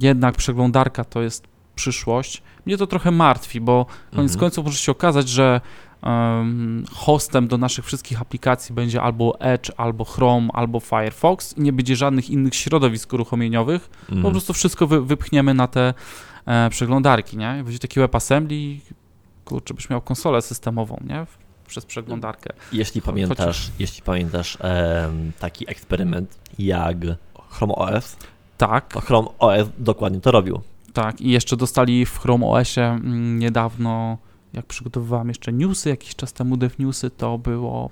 jednak przeglądarka to jest przyszłość. Mnie to trochę martwi, bo koniec Mhm. końców może się okazać, że em, hostem do naszych wszystkich aplikacji będzie albo Edge, albo Chrome, albo Firefox i nie będzie żadnych innych środowisk uruchomieniowych. Mhm. Po prostu wszystko wy, wypchniemy na te e, przeglądarki, nie? Będzie taki WebAssembly, kurczę, byś miał konsolę systemową, nie? Przez przeglądarkę. Jeśli pamiętasz, jeśli pamiętasz em, taki eksperyment jak Chrome OS, Tak, to Chrome OS dokładnie to robił. tak. I jeszcze dostali w Chrome OSie mm, niedawno, jak przygotowywałem jeszcze newsy, jakiś czas temu dev newsy, to było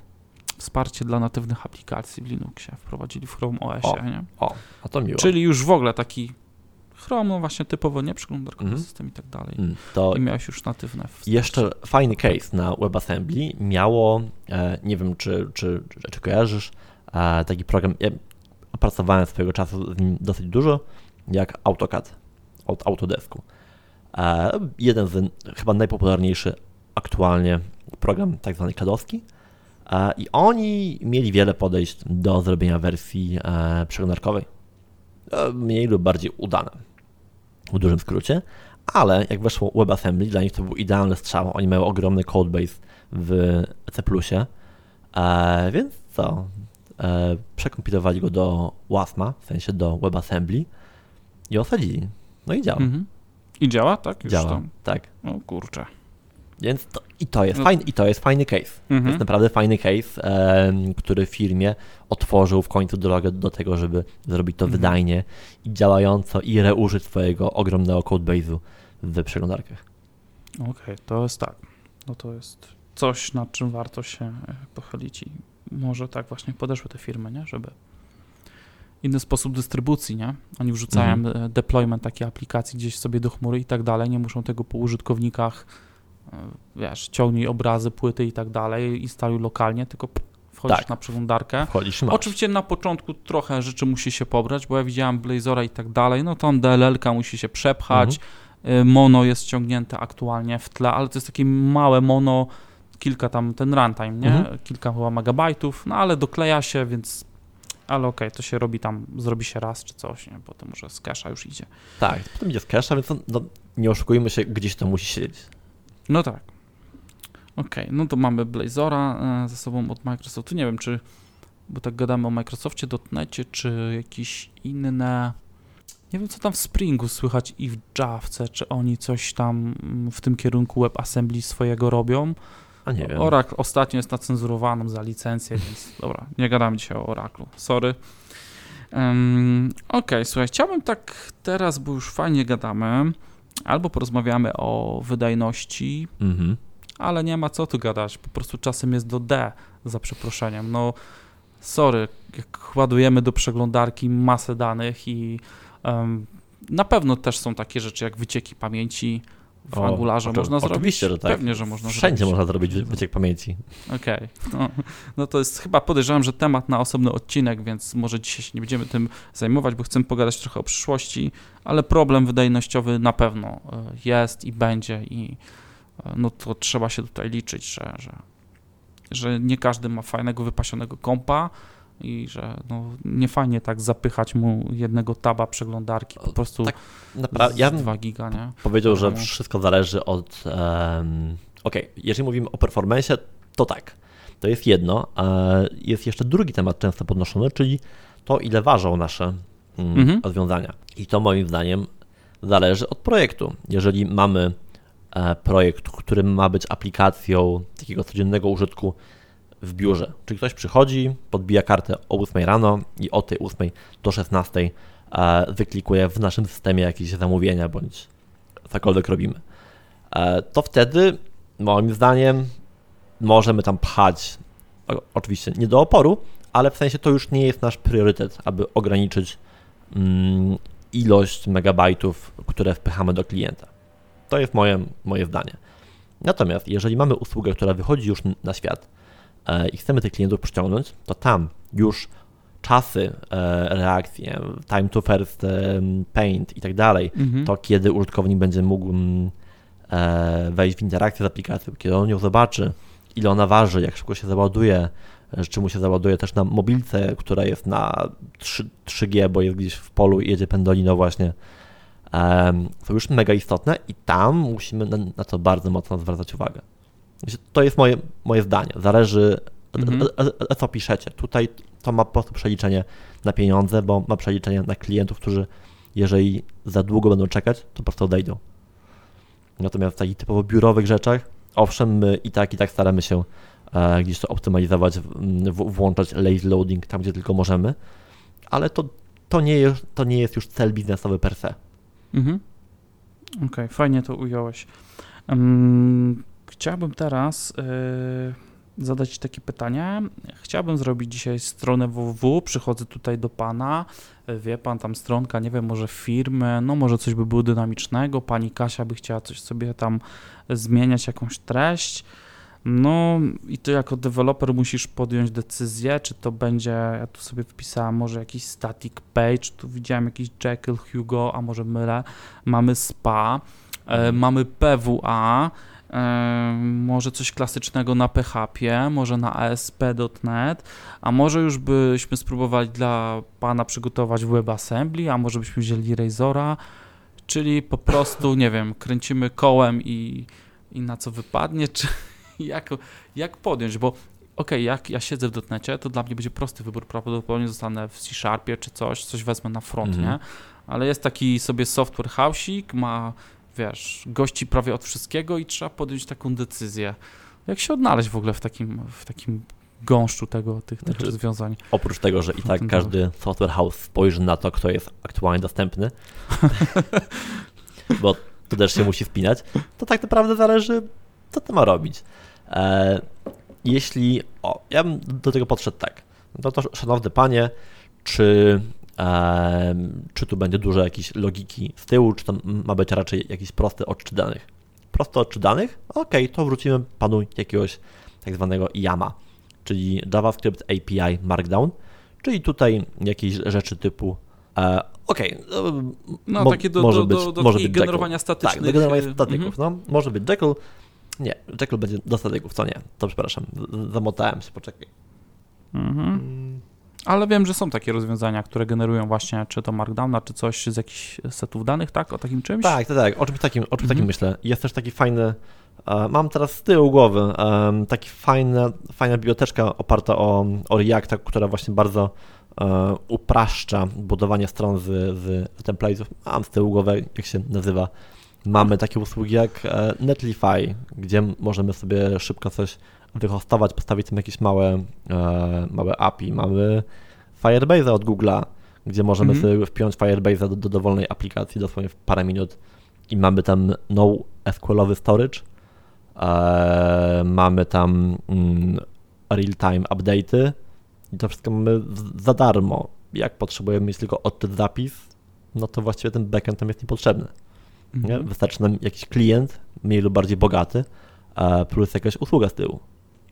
wsparcie dla natywnych aplikacji w Linuxie. Wprowadzili w Chrome OSie, O. nie? O, a to miło. Czyli już w ogóle taki Chrome, no właśnie typowo nie przeglądarkowy Mhm. system i tak dalej. Mm, To I miałeś już natywne w Jeszcze fajny case na WebAssembly miało, e, nie wiem czy, czy, czy, czy kojarzysz, e, taki program, ja opracowałem swojego czasu z nim dosyć dużo, jak AutoCAD od Autodesku. E, jeden z chyba najpopularniejszy aktualnie program tak zwany kadowski e, i oni mieli wiele podejść do zrobienia wersji przeglądarkowej. Mniej lub bardziej udane, w dużym skrócie ale jak weszło WebAssembly, dla nich to był idealny strzał. Oni mają ogromny codebase w C++, e, więc co? E, przekompilowali go do WASMA, w sensie do WebAssembly i osadzili. No i działa. Mhm. I działa, tak? Już Działa, tam. tak. O kurczę. Więc to, i, to jest No. fajny, i to jest fajny case. To Mhm. jest naprawdę fajny case, em, który firmie otworzył w końcu drogę do tego, żeby zrobić to Mhm. wydajnie i działająco i reużyć swojego ogromnego codebase'u w przeglądarkach. Okej, to jest tak. No to jest coś, nad czym warto się e, pochylić i może tak właśnie podeszły te firmy, nie? Żeby inny sposób dystrybucji, nie? Oni wrzucają Mhm. e, deployment takiej aplikacji gdzieś sobie do chmury i tak dalej, nie muszą tego po użytkownikach, wiesz, ciągnij obrazy, płyty i tak dalej, instaluj lokalnie, tylko wchodzisz Tak. na przeglądarkę. Wchodzisz masz. Oczywiście na początku trochę rzeczy musi się pobrać, bo ja widziałem Blazora i tak dalej, no tam DLL-ka musi się przepchać, y, mono jest ściągnięte aktualnie w tle, ale to jest takie małe mono, kilka tam, ten runtime, nie? Mhm. Kilka chyba megabajtów, no ale dokleja się, więc ale okej, to się robi tam, zrobi się raz czy coś, nie? Potem może z cache'a już idzie. Tak, potem idzie z cache'a, więc no, nie oszukujmy się, gdzieś to musi siedzieć. No tak. Okej, no to mamy Blazora e, ze sobą od Microsoftu. Nie wiem, czy, bo tak gadamy o Microsoftie, dotnecie, czy jakieś inne. Nie wiem, co tam w Springu słychać i w Javce, czy oni coś tam mm, w tym kierunku WebAssembly swojego robią. A nie wiem. Oracle ostatnio jest nacenzurowaną za licencję, więc dobra, nie gadamy dzisiaj o Oraclu, sorry. Um, Okej, słuchaj, chciałbym tak teraz, bo już fajnie gadamy, albo porozmawiamy o wydajności, Mhm. ale nie ma co tu gadać, po prostu czasem jest do D, za przeproszeniem. No, sorry, jak ładujemy do przeglądarki masę danych i em, na pewno też są takie rzeczy jak wycieki pamięci w O, Angularze oczy- można zrobić. Oczywiście, że tak. Pewnie, że można Wszędzie zrobić. można zrobić wy- wyciek pamięci. Okej, no, no to jest chyba podejrzewam, że temat na osobny odcinek, więc może dzisiaj się nie będziemy tym zajmować, bo chcemy pogadać trochę o przyszłości, ale problem wydajnościowy na pewno e, jest i będzie i e, no to trzeba się tutaj liczyć, że, że, że nie każdy ma fajnego, wypasionego kompa i że no, nie fajnie tak zapychać mu jednego taba przeglądarki, po prostu tak Naprawdę, ja z bym 2 giga, nie? powiedział, że wszystko zależy od. Um, Okej, jeżeli mówimy o performance, to tak. To jest jedno. Jest jeszcze drugi temat często podnoszony, czyli to, ile ważą nasze mm, mhm. rozwiązania. I to moim zdaniem zależy od projektu. Jeżeli mamy e, projekt, który ma być aplikacją takiego codziennego użytku w biurze, czyli ktoś przychodzi, podbija kartę o 8 rano i o tej 8 do 16 e, wyklikuje w naszym systemie jakieś zamówienia bądź cokolwiek robimy, e, to wtedy moim zdaniem możemy tam pchać, oczywiście nie do oporu, ale w sensie to już nie jest nasz priorytet, aby ograniczyć mm, ilość megabajtów, które wpychamy do klienta. To jest moje, moje zdanie. Natomiast jeżeli mamy usługę, która wychodzi już na świat i chcemy tych klientów przyciągnąć, to tam już czasy e, reakcji, time to first e, paint i tak dalej, mhm. to kiedy użytkownik będzie mógł mm, e, wejść w interakcję z aplikacją, kiedy on ją zobaczy, ile ona waży, jak szybko się załaduje, czy mu się załaduje też na mobilce, która jest na 3, 3G, bo jest gdzieś w polu i jedzie pendolino właśnie, są już mega istotne i tam musimy na, na to bardzo mocno zwracać uwagę. To jest moje, moje zdanie. Zależy, mhm. co piszecie. Tutaj to ma po prostu przeliczenie na pieniądze, bo ma przeliczenie na klientów, którzy jeżeli za długo będą czekać, to po prostu odejdą. Natomiast w takich typowo biurowych rzeczach, owszem, my i tak, i tak staramy się e, gdzieś to optymalizować, włączać lazy loading tam, gdzie tylko możemy, ale to, to, nie, jest, to nie jest już cel biznesowy per se. Mhm. Okej, okay, fajnie to ująłeś. Um, chciałbym teraz... Yy zadać takie pytanie. Chciałbym zrobić dzisiaj stronę www, przychodzę tutaj do Pana, wie Pan, tam stronka, nie wiem, może firmy, no może coś by było dynamicznego, Pani Kasia by chciała coś sobie tam zmieniać, jakąś treść, no i ty jako deweloper musisz podjąć decyzję, czy to będzie, ja tu sobie wpisałem może jakiś static page, tu widziałem jakiś Jekyll, Hugo, a może mylę, mamy SPA, e, mamy PWA, może coś klasycznego na PHP, może na ASP.NET, a może już byśmy spróbowali dla Pana przygotować WebAssembly, a może byśmy wzięli Razora, czyli po prostu, nie wiem, kręcimy kołem i, i na co wypadnie, czy jak, jak podjąć, bo okej, okay, jak ja siedzę w dotnecie, to dla mnie będzie prosty wybór, prawdopodobnie zostanę w C-Sharpie czy coś, coś wezmę na front, mm -hmm. nie? Ale jest taki sobie software house'ik, ma wiesz, gości prawie od wszystkiego i trzeba podjąć taką decyzję. Jak się odnaleźć w ogóle w takim, w takim gąszczu tego, tych, tych znaczy, rozwiązań. Oprócz tego, że i tak każdy software house spojrzy na to, kto jest aktualnie dostępny, bo to też się musi wpinać, to tak naprawdę zależy, co to ma robić. E, jeśli, o, ja bym do tego podszedł tak, no to szanowny panie, czy czy tu będzie dużo jakiejś logiki z tyłu, czy to ma być raczej jakiś prosty odczyt danych. Prosty odczyt danych? Ok, to wrócimy panu jakiegoś tak zwanego YAMA, czyli JavaScript API Markdown, czyli tutaj jakieś rzeczy typu e, Okej, okay, no, takie do, może do, być, do, do może być generowania statycznych. Tak, do generowania e, statyków, mm -hmm. no, może być Jekyll, nie, Jekyll będzie do statyków, co nie, to przepraszam, zamotałem się, poczekaj. Mhm. Mm. Ale wiem, że są takie rozwiązania, które generują właśnie czy to Markdowna, czy coś z jakichś setów danych, tak? O takim czymś? Tak, tak, tak. O czymś takim, o czymś mhm. takim myślę. Jest też taki fajny, e, mam teraz z tyłu głowy, e, taki fajna, fajna biblioteczka oparta o, o Reacta, która właśnie bardzo e, upraszcza budowanie stron z, z, templatesów. Mam z tyłu głowy, jak się nazywa. Mamy takie usługi jak Netlify, gdzie możemy sobie szybko coś wyhostować, postawić tam jakieś małe, e, małe API. Mamy Firebase od Google'a, gdzie możemy -hmm. sobie wpiąć Firebase do, do dowolnej aplikacji dosłownie w parę minut i mamy tam no SQL-owy storage, e, mamy tam mm, real-time update'y i to wszystko mamy za darmo. Jak potrzebujemy mieć tylko odczyt zapis, no to właściwie ten backend tam jest niepotrzebny. Nie? Wystarczy nam jakiś klient, mniej lub bardziej bogaty, plus jakaś usługa z tyłu.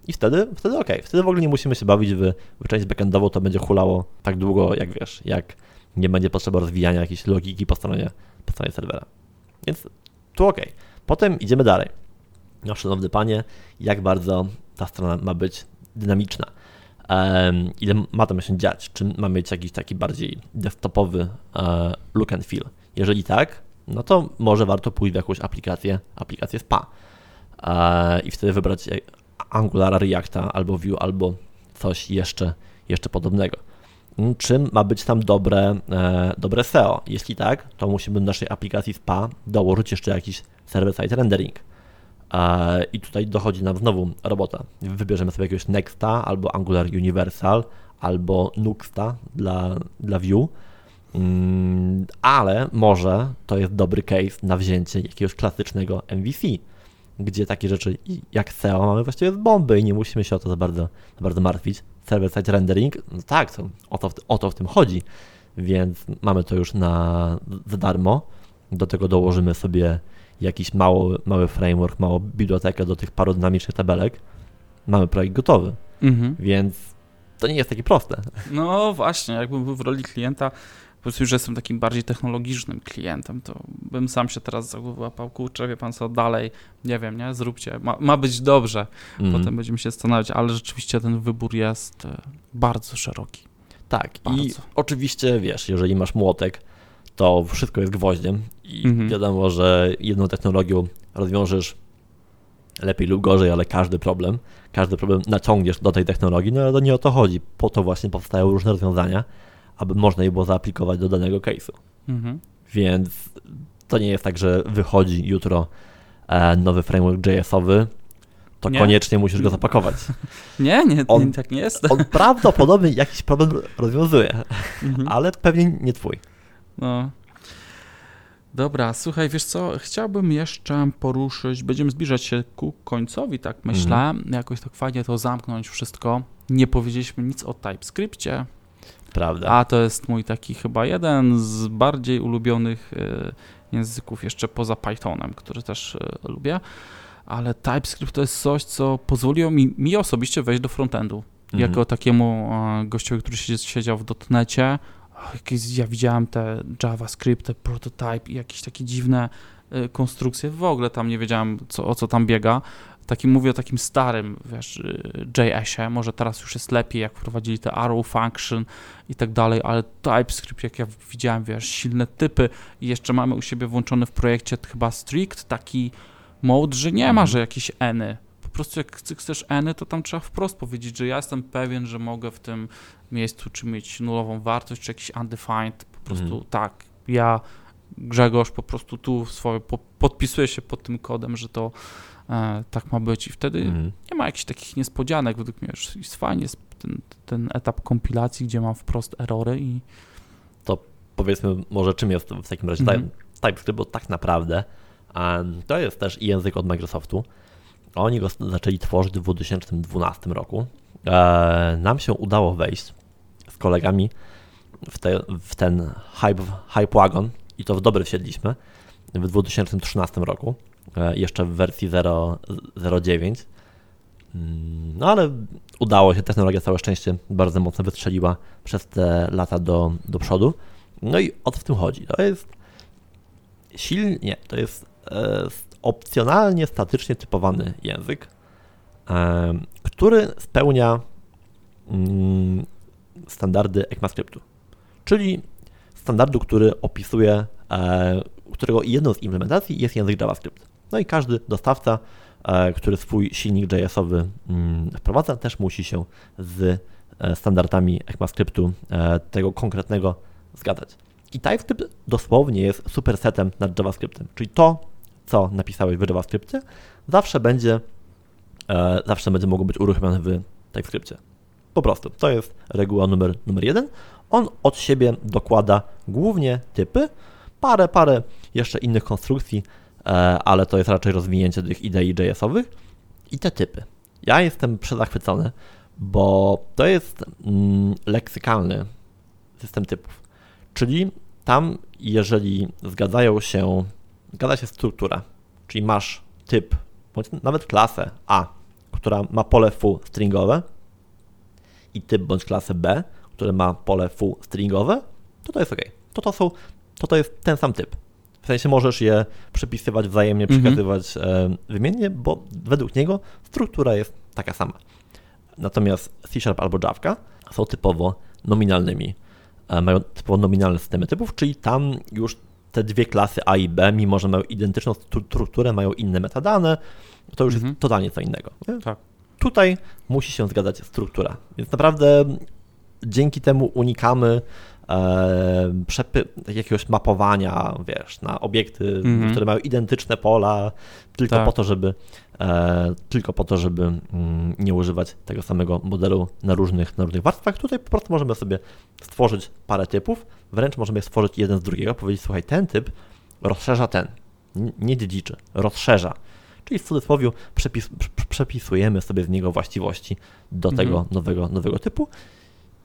I wtedy, wtedy ok, wtedy w ogóle nie musimy się bawić w, w część backendową, to będzie hulało tak długo, jak wiesz, jak nie będzie potrzeba rozwijania jakiejś logiki po stronie, po stronie serwera. Więc tu ok. Potem idziemy dalej. No, szanowny panie, jak bardzo ta strona ma być dynamiczna? Um, ile ma tam się dziać? Czy ma mieć jakiś taki bardziej desktopowy uh, look and feel? Jeżeli tak, no to może warto pójść w jakąś aplikację, aplikację SPA uh, i wtedy wybrać Angulara, Reacta, albo Vue, albo coś jeszcze, jeszcze podobnego. Mm, Czym ma być tam dobre, e, dobre SEO? Jeśli tak, to musimy do naszej aplikacji SPA dołożyć jeszcze jakiś server-side rendering. E, I tutaj dochodzi nam znowu robota. Wybierzemy sobie jakiegoś Nexta, albo Angular Universal, albo Nuxta dla, dla Vue. Mm, ale może to jest dobry case na wzięcie jakiegoś klasycznego MVC, gdzie takie rzeczy jak SEO mamy właściwie z bomby i nie musimy się o to za bardzo, za bardzo martwić. Server-side rendering, no tak, to, o, to, o to w tym chodzi, więc mamy to już na, za darmo. Do tego dołożymy sobie jakiś mały, mały framework, małą bibliotekę do tych paru dynamicznych tabelek. Mamy projekt gotowy, Mhm. więc to nie jest takie proste. No właśnie, jakbym był w roli klienta, po prostu już jestem takim bardziej technologicznym klientem, to bym sam się teraz za głowę łapał, kurczę, wie pan co, dalej, nie wiem, nie, zróbcie, ma, ma być dobrze, Mhm. potem będziemy się zastanawiać, ale rzeczywiście ten wybór jest e, bardzo szeroki. Tak, i Bardzo. oczywiście wiesz, jeżeli masz młotek, to wszystko jest gwoździem i Mhm. wiadomo, że jedną technologią rozwiążesz lepiej lub gorzej, ale każdy problem, każdy problem naciągniesz do tej technologii, no ale to nie o to chodzi. Po to właśnie powstają różne rozwiązania, aby można je było zaaplikować do danego case'u. Mhm. Więc to nie jest tak, że wychodzi jutro e, nowy framework JS-owy, to Nie. koniecznie musisz go zapakować. Nie, nie, On- nie, tak nie jest. On prawdopodobnie jakiś problem rozwiązuje, Mhm. ale pewnie nie twój. No. Dobra, słuchaj, wiesz co, chciałbym jeszcze poruszyć, będziemy zbliżać się ku końcowi, tak myślę, jakoś tak fajnie to zamknąć wszystko. Nie powiedzieliśmy nic o TypeScriptie, Prawda. a to jest mój taki chyba jeden z bardziej ulubionych e, języków jeszcze poza Pythonem, który też e, lubię, ale TypeScript to jest coś, co pozwoliło mi, mi osobiście wejść do frontendu. Mhm. Jako takiemu gościowi, który siedzi- siedział w dotnecie, ja widziałem te JavaScript, te prototype i jakieś takie dziwne e, konstrukcje. W ogóle tam nie wiedziałem, co, o co tam biega. Takim mówię o takim starym, wiesz, e, JS-ie, może teraz już jest lepiej, jak wprowadzili te arrow function i tak dalej, ale TypeScript, jak ja widziałem, wiesz, silne typy i jeszcze mamy u siebie włączony w projekcie chyba strict taki mode, że nie ma, Mhm. że jakieś eny. Po prostu jak chce- chcesz eny, to tam trzeba wprost powiedzieć, że ja jestem pewien, że mogę w tym miejscu czy mieć nulową wartość, czy jakiś undefined, po prostu Mhm. tak, ja Grzegorz po prostu tu swoje, po, podpisuję się pod tym kodem, że to tak ma być i wtedy Mhm. nie ma jakichś takich niespodzianek, według mnie już jest fajnie jest ten, ten etap kompilacji, gdzie mam wprost erory i Powiedzmy może czym jest w takim razie Mhm. Type- TypeScript, bo tak naprawdę em, to jest też język od Microsoftu. Oni go zaczęli tworzyć w 2012 roku. E, nam się udało wejść z kolegami w, te, w ten hype, hype wagon i to w dobry wsiedliśmy w 2013 roku, e, jeszcze w wersji 0 0.9. Mm, No ale udało się, technologia całe szczęście bardzo mocno wystrzeliła przez te lata do, do przodu. No i o co w tym chodzi? To jest silnie, to jest e, opcjonalnie statycznie typowany język, e, który spełnia mm, standardy ECMAScriptu, czyli standardu, który opisuje, e, którego jedną z implementacji jest język JavaScript. No i każdy dostawca, e, który swój silnik JS-owy mm, wprowadza, też musi się z e, standardami ECMAScriptu e, tego konkretnego zgadzać. I TypeScript dosłownie jest supersetem nad JavaScriptem, czyli to, co napisałeś w JavaScriptie, zawsze będzie, zawsze będzie mogło być uruchomione w TypeScriptie. Po prostu, to jest reguła numer, numer jeden. On od siebie dokłada głównie typy, parę, parę jeszcze innych konstrukcji, ale to jest raczej rozwinięcie tych idei JS-owych i te typy. Ja jestem przezachwycony, bo to jest mm, leksykalny system typów. Czyli tam, jeżeli zgadzają się, zgadza się struktura, czyli masz typ, bądź nawet klasę A, która ma pole foo stringowe i typ bądź klasę B, które ma pole foo stringowe, to to jest ok. To to, są, to to jest ten sam typ. W sensie możesz je przypisywać wzajemnie, Mhm. przekazywać e, wymiennie, bo według niego struktura jest taka sama. Natomiast C Sharp albo Java są typowo nominalnymi. E, Mają typowo nominalne systemy typów, czyli tam już te dwie klasy A i B, mimo że mają identyczną stru- strukturę, mają inne metadane, to już Mhm. jest totalnie co innego. Tak. tutaj musi się zgadzać struktura. Więc naprawdę dzięki temu unikamy e, jakiegoś mapowania, wiesz, na obiekty, Mhm. które mają identyczne pola, tylko Tak. po to, żeby e, tylko po to, żeby mm, nie używać tego samego modelu na różnych, na różnych warstwach. Tutaj po prostu możemy sobie stworzyć parę typów, wręcz możemy stworzyć jeden z drugiego, powiedzieć, słuchaj, ten typ rozszerza ten, nie dziedziczy, rozszerza. Czyli w cudzysłowie przepis, prze- przepisujemy sobie z niego właściwości do Mhm. tego nowego, nowego typu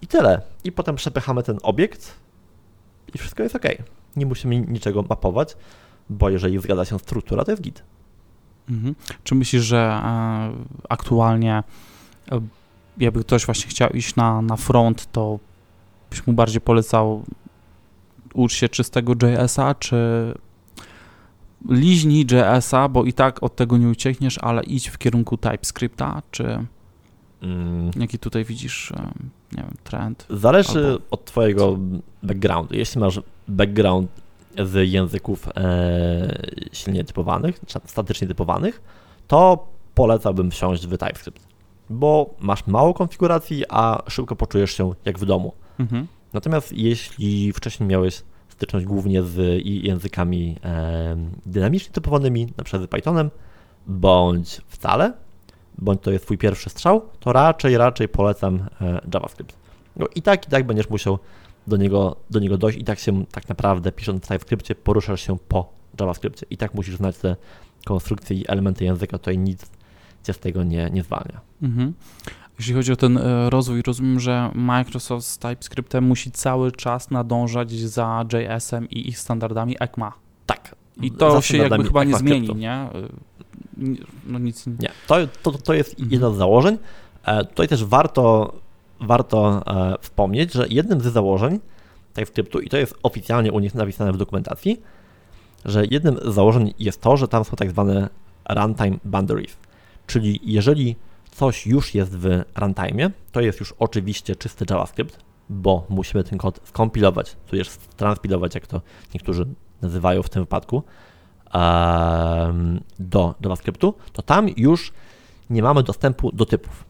i tyle. I potem przepychamy ten obiekt i wszystko jest ok. Nie musimy niczego mapować, bo jeżeli zgadza się struktura, to jest git. Mhm. Czy myślisz, że e, aktualnie e, jakby ktoś właśnie chciał iść na, na front, to byś mu bardziej polecał ucz się czystego JS-a, czy liźnij JS-a, bo i tak od tego nie uciekniesz, ale idź w kierunku TypeScripta, czy Mm, jaki tutaj widzisz, e, nie wiem, trend? Zależy Albo- od Twojego backgroundu. Jeśli masz background z języków e, silnie typowanych, statycznie typowanych, to polecałbym wsiąść w TypeScript, bo masz mało konfiguracji, a szybko poczujesz się jak w domu. Mhm. Natomiast jeśli wcześniej miałeś styczność głównie z językami e, dynamicznie typowanymi, na przykład z Pythonem, bądź wcale, bądź to jest twój pierwszy strzał, to raczej, raczej polecam e, JavaScript. No i tak, i tak będziesz musiał do niego, do niego dojść i tak się tak naprawdę pisząc w TypeScriptie poruszasz się po JavaScriptie i tak musisz znać te konstrukcje i elementy języka, to i nic cię z tego nie, nie zwalnia. Mhm. Jeśli chodzi o ten e, rozwój, rozumiem, że Microsoft z TypeScriptem musi cały czas nadążać za JS-em i ich standardami ECMA. Tak. I to Za się jakby chyba nie zmieni, nie? No nic. Nie, to, to, to jest Mhm. jedno z założeń. E, Tutaj też warto, warto e, wspomnieć, że jednym z założeń TypeScriptu, i to jest oficjalnie u nich napisane w dokumentacji, że jednym z założeń jest to, że tam są tak zwane runtime boundaries. Czyli jeżeli coś już jest w runtime, to jest już oczywiście czysty JavaScript, bo musimy ten kod skompilować, tudzież transpilować, jak to niektórzy nazywają w tym wypadku, do JavaScriptu, to tam już nie mamy dostępu do typów.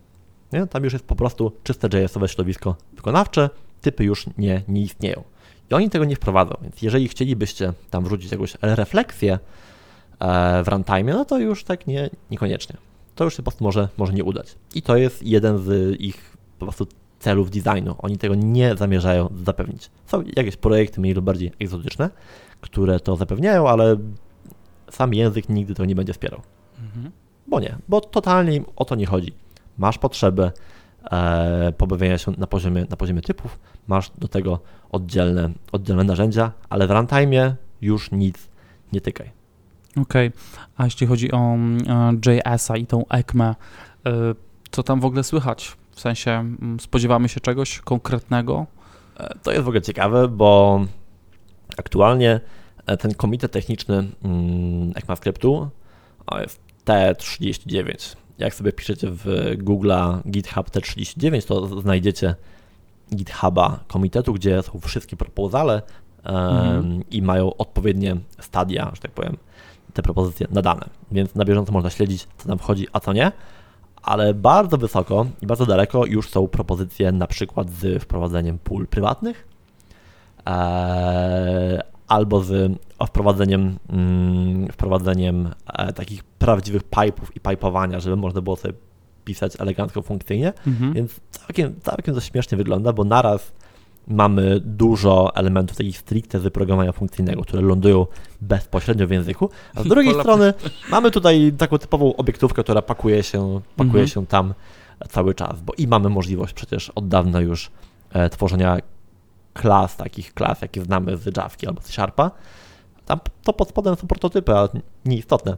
Nie? Tam już jest po prostu czyste JS-owe środowisko wykonawcze, typy już nie, nie istnieją. I oni tego nie wprowadzą, więc jeżeli chcielibyście tam wrzucić jakąś refleksję e, w runtime, no to już tak nie, niekoniecznie. To już się po prostu może, może nie udać. I to jest jeden z ich po prostu celów designu. Oni tego nie zamierzają zapewnić. Są jakieś projekty mniej lub bardziej egzotyczne, które to zapewniają, ale sam język nigdy tego nie będzie wspierał. Mhm. Bo nie, bo totalnie im o to nie chodzi. Masz potrzebę e, pobawienia się na poziomie, na poziomie typów, masz do tego oddzielne, oddzielne narzędzia, ale w runtime już nic nie tykaj. Okej, a jeśli chodzi o mm, e, JS-a i tą ECMę, e, co tam w ogóle słychać? W sensie mm, spodziewamy się czegoś konkretnego? E, To jest w ogóle ciekawe, bo aktualnie e, ten komitet techniczny mm, ECMAScriptu o, jest T39. Jak sobie piszecie w Google'a GitHub T39, to znajdziecie GitHuba komitetu, gdzie są wszystkie proposale em, Mhm. i mają odpowiednie stadia, że tak powiem, te propozycje nadane. Więc na bieżąco można śledzić, co tam wchodzi, a co nie. Ale bardzo wysoko i bardzo daleko już są propozycje na przykład z wprowadzeniem pól prywatnych e, albo z wprowadzeniem, mm, wprowadzeniem e, takich prawdziwych pipe'ów i pipe'owania, żeby można było sobie pisać elegancko, funkcyjnie. Mhm. Więc całkiem, całkiem to śmiesznie wygląda, bo naraz mamy dużo elementów takich stricte z programowania funkcyjnego, które lądują bezpośrednio w języku, a z drugiej strony mamy tutaj taką typową obiektówkę, która pakuje się, pakuje Mhm. się tam cały czas, bo i mamy możliwość przecież od dawna już e, tworzenia klas, takich klas, jakie znamy z Javki albo z Sharpa. Tam to pod spodem są prototypy, ale nieistotne.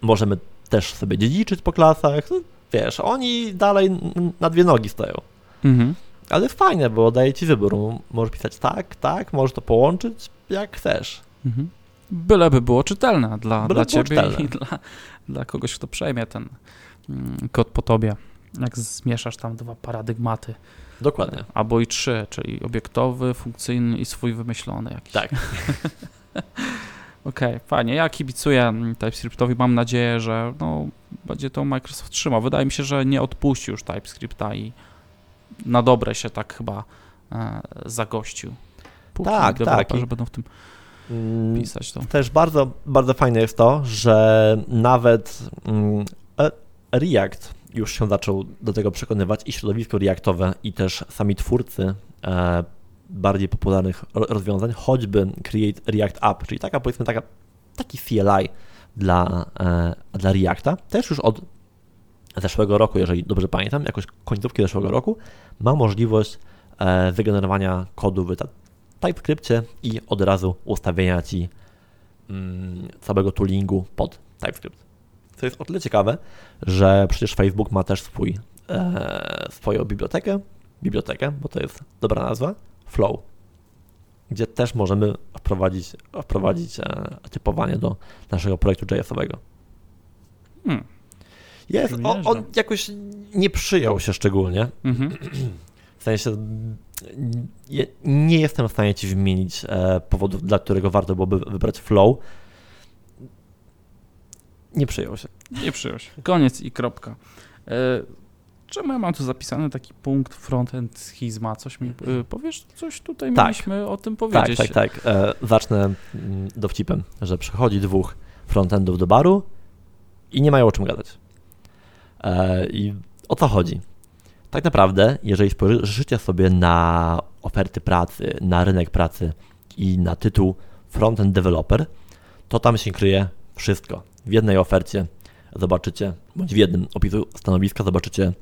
Możemy też sobie dziedziczyć po klasach, no, wiesz, oni dalej na dwie nogi stoją. Mhm. Ale jest fajne, bo daje ci wybór. Możesz pisać tak, tak, możesz to połączyć jak chcesz. Mhm. Byleby było czytelne dla, Byle dla ciebie czytelne. i dla, dla kogoś, kto przejmie ten mm, kod po tobie. Jak zmieszasz tam dwa paradygmaty, Dokładnie. albo i trzy, czyli obiektowy, funkcyjny i swój wymyślony jakiś. Tak. Okej, fajnie. Ja kibicuję TypeScriptowi. Mam nadzieję, że no, będzie to Microsoft trzymał. Wydaje mi się, że nie odpuści już TypeScripta i na dobre się tak chyba e, zagościł. Póki Tak, tak. Że będą w tym Mm, pisać to. Też bardzo, bardzo fajne jest to, że nawet mm, e- React już się zaczął do tego przekonywać i środowisko Reactowe i też sami twórcy e, bardziej popularnych ro- rozwiązań, choćby Create React App, czyli taka powiedzmy taka, taki CLI dla, e, dla Reacta, też już od zeszłego roku, jeżeli dobrze pamiętam, jakoś końcówki zeszłego roku, ma możliwość e, wygenerowania kodu w TypeScriptie i od razu ustawienia ci mm, całego toolingu pod TypeScript. Co jest o tyle ciekawe, że przecież Facebook ma też swój, e, swoją bibliotekę, bibliotekę, bo to jest dobra nazwa, Flow, gdzie też możemy wprowadzić, wprowadzić e, typowanie do naszego projektu JS-owego. Hmm. Jest, on, on jakoś nie przyjął się szczególnie, Mhm. w sensie nie jestem w stanie ci wymienić e, powodów, dla którego warto byłoby wybrać Flow. Nie przyjął się. Nie przyjął się. Koniec i kropka. E, czemu ja mam tu zapisany taki punkt frontend schizma? Coś mi e, powiesz? Coś tutaj Tak. mieliśmy o tym Tak, powiedzieć. tak, tak. E, zacznę mm, dowcipem, że przychodzi dwóch frontendów do baru i nie mają o czym gadać. I o co chodzi? Tak naprawdę, jeżeli spojrzycie sobie na oferty pracy, na rynek pracy i na tytuł Frontend Developer, to tam się kryje wszystko. W jednej ofercie zobaczycie, bądź w jednym opisu stanowiska zobaczycie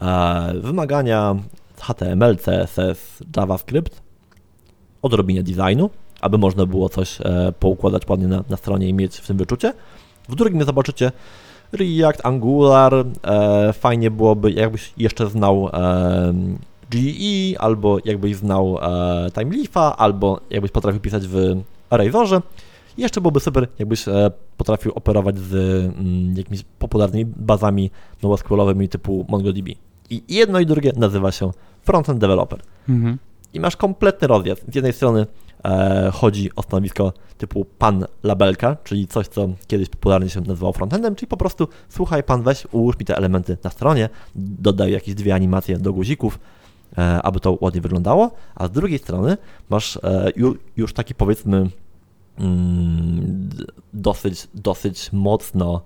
e, wymagania HTML, CSS, JavaScript, odrobinie designu, aby można było coś e, poukładać ładnie na, na stronie i mieć w tym wyczucie. W drugim zobaczycie React, Angular. E, fajnie byłoby, jakbyś jeszcze znał e, GE, albo jakbyś znał e, Timeleafa, albo jakbyś potrafił pisać w Razorze. Jeszcze byłoby super, jakbyś e, potrafił operować z mm, jakimiś popularnymi bazami NoSQL-owymi typu MongoDB. I jedno i drugie nazywa się Frontend Developer Mhm. i masz kompletny rozjazd. Z jednej strony e, chodzi o stanowisko typu pan labelka, czyli coś, co kiedyś popularnie się nazywało frontendem, czyli po prostu słuchaj pan, weź, ułóż mi te elementy na stronie, dodaj jakieś dwie animacje do guzików, e, aby to ładnie wyglądało, a z drugiej strony masz e, ju, już taki powiedzmy dosyć, dosyć mocno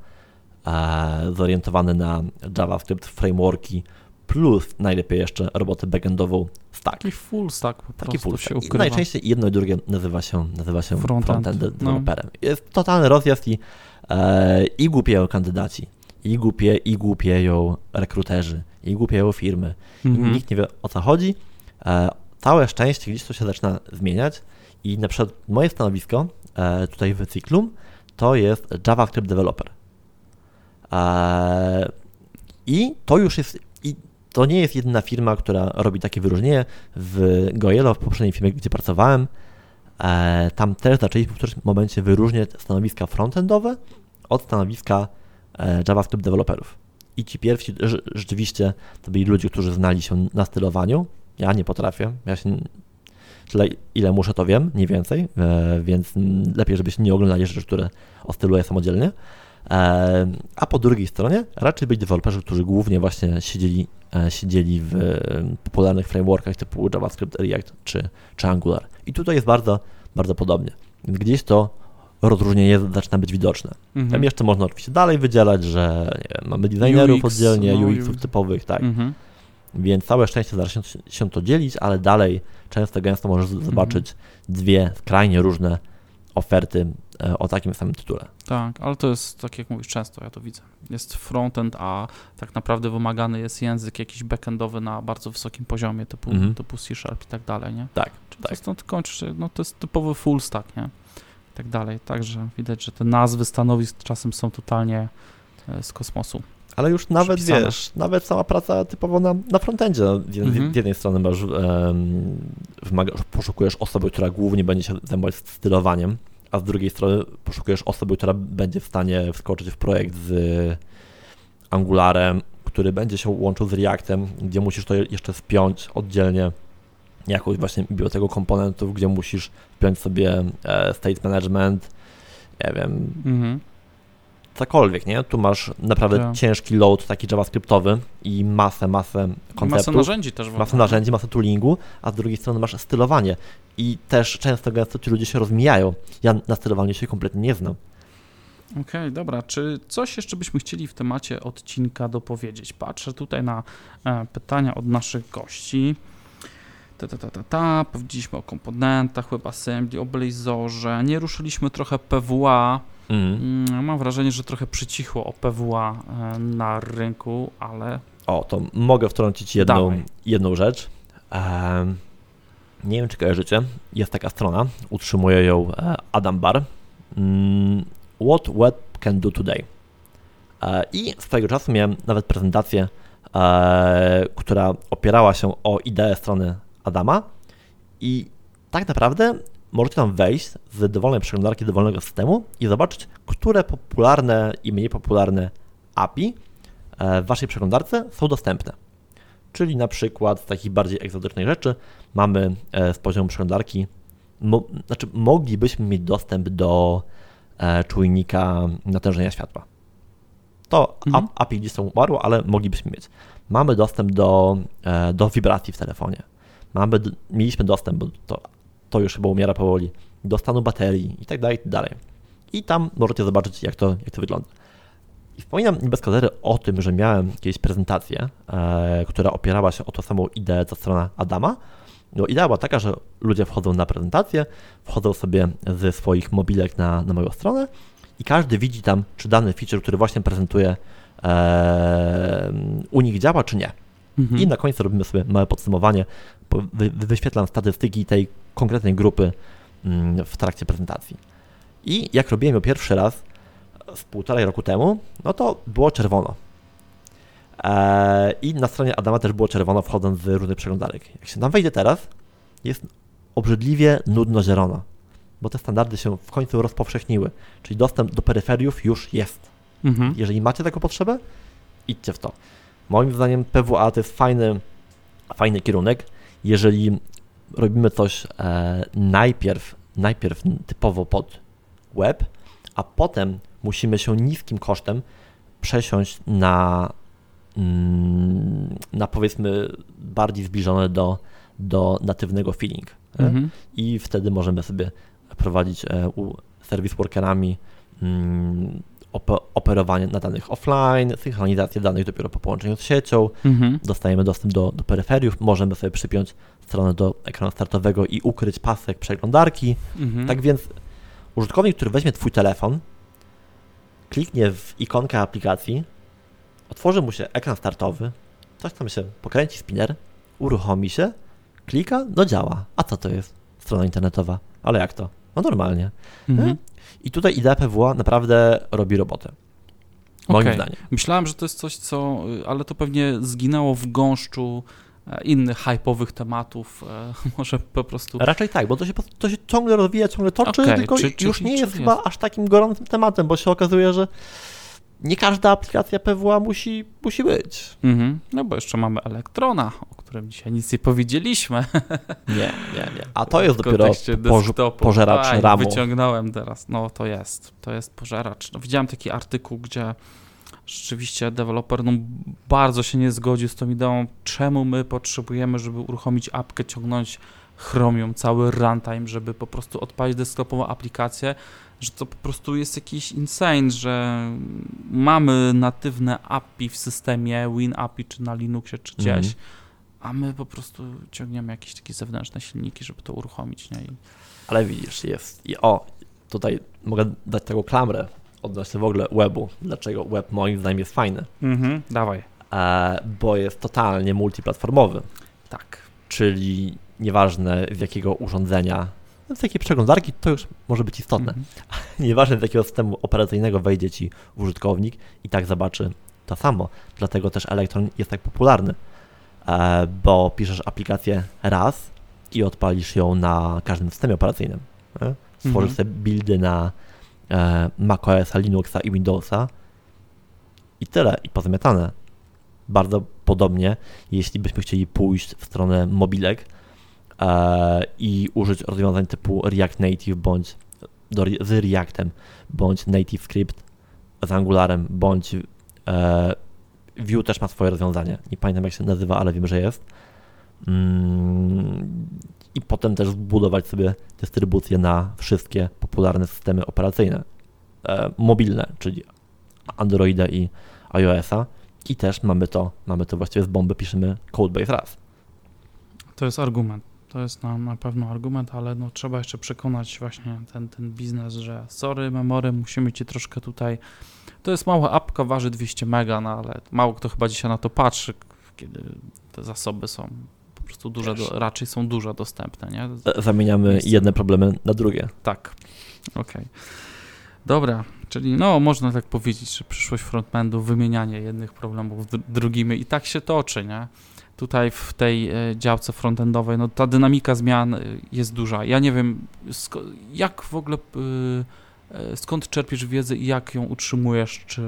e, zorientowany na JavaScript frameworki, plus najlepiej jeszcze robotę backendową stack. Taki full stack po Taki full się stack. I ukrywa. najczęściej jedno i drugie nazywa się, nazywa się Frontend. frontend, No. developerem. Jest totalny rozjazd i, e, i głupieją kandydaci, i, głupie, i głupieją rekruterzy, i głupieją firmy. I Mhm. nikt nie wie o co chodzi. E, całe szczęście gdzieś to się zaczyna zmieniać i na przykład moje stanowisko tutaj w Cyklum to jest JavaScript Developer. E, I to już jest, i to nie jest jedyna firma, która robi takie wyróżnienie. W Goelo, w poprzedniej firmie, gdzie pracowałem, e, tam też zaczęliśmy w którymś momencie wyróżniać stanowiska frontendowe od stanowiska e, JavaScript deweloperów. I ci pierwsi rze- rzeczywiście to byli ludzie, którzy znali się na stylowaniu. Ja nie potrafię. Ja się tyle, ile muszę, to wiem, nie więcej, e, więc lepiej, żebyście nie oglądali rzeczy, które ostyluję samodzielnie. E, A po drugiej stronie raczej byli deweloperzy, którzy głównie właśnie siedzieli, e, siedzieli w popularnych frameworkach typu JavaScript, React czy, czy Angular. I tutaj jest bardzo, bardzo podobnie. Gdzieś to rozróżnienie zaczyna być widoczne. Mhm. Tam jeszcze można oczywiście dalej wydzielać, że wiem, mamy designerów UX, oddzielnie, no, UX-ów UX. typowych, tak. Mhm. Więc całe szczęście zaczyna się, się to dzielić, ale dalej często gęsto możesz z- zobaczyć dwie skrajnie różne oferty e, o takim samym tytule. Tak, ale to jest, tak jak mówisz, często ja to widzę. Jest frontend, a tak naprawdę wymagany jest język jakiś backendowy na bardzo wysokim poziomie, typu, Mhm. typu C Sharp i tak dalej, nie? Tak, Czyli tak. to stąd kończysz, no to jest typowy full stack, nie? I tak dalej. Także widać, że te nazwy stanowisk czasem są totalnie e, z kosmosu. Ale już nawet Przypisane. wiesz, nawet sama praca typowo na, na frontendzie. no, Z, jed- Mhm. z jednej strony masz, em, wymagasz, poszukujesz osoby, która głównie będzie się zajmować stylowaniem, a z drugiej strony poszukujesz osoby, która będzie w stanie wskoczyć w projekt z Angularem, który będzie się łączył z Reactem, gdzie musisz to je- jeszcze spiąć oddzielnie jakąś właśnie biblioteką komponentów, gdzie musisz wpiąć sobie e, state management, nie wiem, Mhm. Cokolwiek, nie? Tu masz naprawdę Tak. ciężki load taki javascriptowy i masę, masę Masę konceptów, narzędzi też. w masę narzędzi, masę toolingu, a z drugiej strony masz stylowanie. I też często gęsto ci ludzie się rozmijają. Ja na stylowaniu się kompletnie nie znam. Okej, dobra. Czy coś jeszcze byśmy chcieli w temacie odcinka dopowiedzieć? Patrzę tutaj na e, pytania od naszych gości. Ta, ta, ta, ta, ta. Powiedzieliśmy o komponentach, web assembly, o Blazorze. Nie ruszyliśmy trochę PWA. Mhm. Mm, Mam wrażenie, że trochę przycichło o PWA e, na rynku, ale O, to mogę wtrącić jedną, Dawaj. jedną rzecz. Em, nie wiem, czy kojarzycie. Jest taka strona, utrzymuje ją e, Adam Bar. Mm, What Web Can Do Today. E, I swego czasu miałem nawet prezentację, e, która opierała się o ideę strony Adama. I tak naprawdę możecie tam wejść z dowolnej przeglądarki dowolnego systemu i zobaczyć, które popularne i mniej popularne API e, w waszej przeglądarce są dostępne. Czyli na przykład z takich bardziej egzotycznych rzeczy mamy e, z poziomu przeglądarki, mo, znaczy moglibyśmy mieć dostęp do e, czujnika natężenia światła. To Mhm. API gdzieś są umarło, ale moglibyśmy mieć. Mamy dostęp do, do wibracji w telefonie. Mamy, mieliśmy dostęp, bo to, to już chyba umiera powoli, do stanu baterii i tak dalej, i tak dalej. I tam możecie zobaczyć, jak to, jak to wygląda. I wspominam bez o tym, że miałem kiedyś prezentację, e, która opierała się o tą samą ideę, co strona Adama. No, idea była taka, że ludzie wchodzą na prezentację, wchodzą sobie ze swoich mobilek na, na moją stronę i każdy widzi tam, czy dany feature, który właśnie prezentuje, e, u nich działa, czy nie. Mhm. I na końcu robimy sobie małe podsumowanie, wyświetlam statystyki tej konkretnej grupy mm, w trakcie prezentacji. I jak robiłem ją pierwszy raz z półtorej roku temu, no to było czerwono. Eee, I na stronie Adama też było czerwono, wchodząc z różnych przeglądarek. Jak się tam wejdzie teraz, jest obrzydliwie nudno zielono, bo te standardy się w końcu rozpowszechniły, czyli dostęp do peryferiów już jest. Mhm. Jeżeli macie taką potrzebę, idźcie w to. Moim zdaniem PWA to jest fajny, fajny kierunek. Jeżeli robimy coś e, najpierw, najpierw typowo pod web, a potem musimy się niskim kosztem przesiąść na, mm, na powiedzmy bardziej zbliżone do, do natywnego feeling. Mhm. i wtedy możemy sobie prowadzić e, u serwis workerami mm, operowanie na danych offline, synchronizację danych dopiero po połączeniu z siecią, Mhm. dostajemy dostęp do, do peryferiów, możemy sobie przypiąć stronę do ekranu startowego i ukryć pasek przeglądarki. Mhm. Tak więc użytkownik, który weźmie Twój telefon, kliknie w ikonkę aplikacji, otworzy mu się ekran startowy, coś tam się pokręci spinner, uruchomi się, klika, no działa. A co to jest? Strona internetowa. Ale jak to? No normalnie. Mhm. I tutaj idea PWA naprawdę robi robotę. Moim Okej. zdaniem. Myślałem, że to jest coś, co. Ale to pewnie zginęło w gąszczu e, innych hypowych tematów. e, Może po prostu. Raczej tak, bo to się, to się ciągle rozwija, ciągle toczy, Okej, tylko czy- czy już nie feature jest chyba aż takim gorącym tematem, bo się okazuje, że nie każda aplikacja PWA musi, musi być. Mhm. No bo jeszcze mamy Elektrona, o którym dzisiaj nic nie powiedzieliśmy. Nie, nie, nie. A to jest dopiero desktopu. pożeracz Tak, ramu. Wyciągnąłem teraz. No to jest. To jest pożeracz. No, widziałem taki artykuł, gdzie rzeczywiście deweloper no, bardzo się nie zgodził z tą ideą, czemu my potrzebujemy, żeby uruchomić apkę, ciągnąć Chromium, cały runtime, żeby po prostu odpalić desktopową aplikację, że to po prostu jest jakiś insane, że mamy natywne API w systemie, WinAPI czy na Linuxie, czy gdzieś, Mhm. a my po prostu ciągniemy jakieś takie zewnętrzne silniki, żeby to uruchomić, nie? I Ale widzisz, jest. I o, tutaj mogę dać taką klamrę odnośnie w ogóle webu. Dlaczego web moim zdaniem jest fajny? Mhm, dawaj. E, bo jest totalnie multiplatformowy. Tak. Czyli nieważne z jakiego urządzenia, z jakiej przeglądarki, to już może być istotne. Mhm. Nieważne z jakiego systemu operacyjnego wejdzie ci użytkownik i tak zobaczy to samo. Dlatego też Electron jest tak popularny, e, bo piszesz aplikację raz i odpalisz ją na każdym systemie operacyjnym. Stworzysz Mhm. sobie buildy na e, macOS, Linuxa i Windowsa i tyle, i pozamiatane. Bardzo podobnie, jeśli byśmy chcieli pójść w stronę mobilek i użyć rozwiązań typu React Native bądź do, z Reactem bądź NativeScript, z Angularem, bądź e, Vue też ma swoje rozwiązanie. Nie pamiętam jak się nazywa, ale wiem, że jest. Mm, I potem też zbudować sobie dystrybucję na wszystkie popularne systemy operacyjne e, mobilne, czyli Androida i iOS-a. I też mamy to, mamy to właściwie z bomby, piszemy codebase raz. To jest argument. To jest na, na pewno argument, ale no, trzeba jeszcze przekonać właśnie ten, ten biznes, że sorry, memory, musimy ci troszkę tutaj. To jest mała apka, waży 200 mega, no ale mało kto chyba dzisiaj na to patrzy, kiedy te zasoby są po prostu duże, do, raczej są duże dostępne, nie? E, Zamieniamy Miejsce. jedne problemy na drugie. Tak. Okej. Dobra, czyli no można tak powiedzieć, że przyszłość frontmendu, wymienianie jednych problemów dr- drugimi i tak się toczy, nie? Tutaj w tej e, działce frontendowej, no ta dynamika zmian e, jest duża. Ja nie wiem, jak w ogóle, e, skąd czerpiesz wiedzę i jak ją utrzymujesz, czy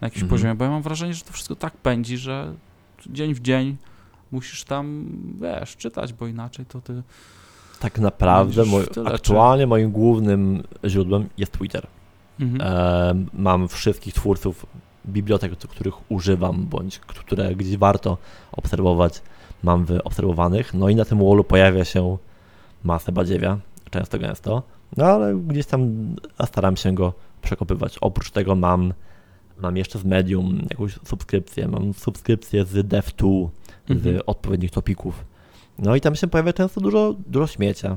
na jakimś Mhm. poziomie, bo ja mam wrażenie, że to wszystko tak pędzi, że dzień w dzień musisz tam, wiesz, czytać, bo inaczej to ty... Tak naprawdę czy- aktualnie moim głównym źródłem jest Twitter. Mhm. E, mam wszystkich twórców bibliotek, których używam, bądź które gdzieś warto obserwować, mam wyobserwowanych. No i na tym wallu pojawia się masę badziewia, często gęsto, no ale gdzieś tam staram się go przekopywać. Oprócz tego mam, mam jeszcze z Medium jakąś subskrypcję, mam subskrypcję z Dev2, Mhm. z odpowiednich topików. No i tam się pojawia często dużo, dużo śmiecia.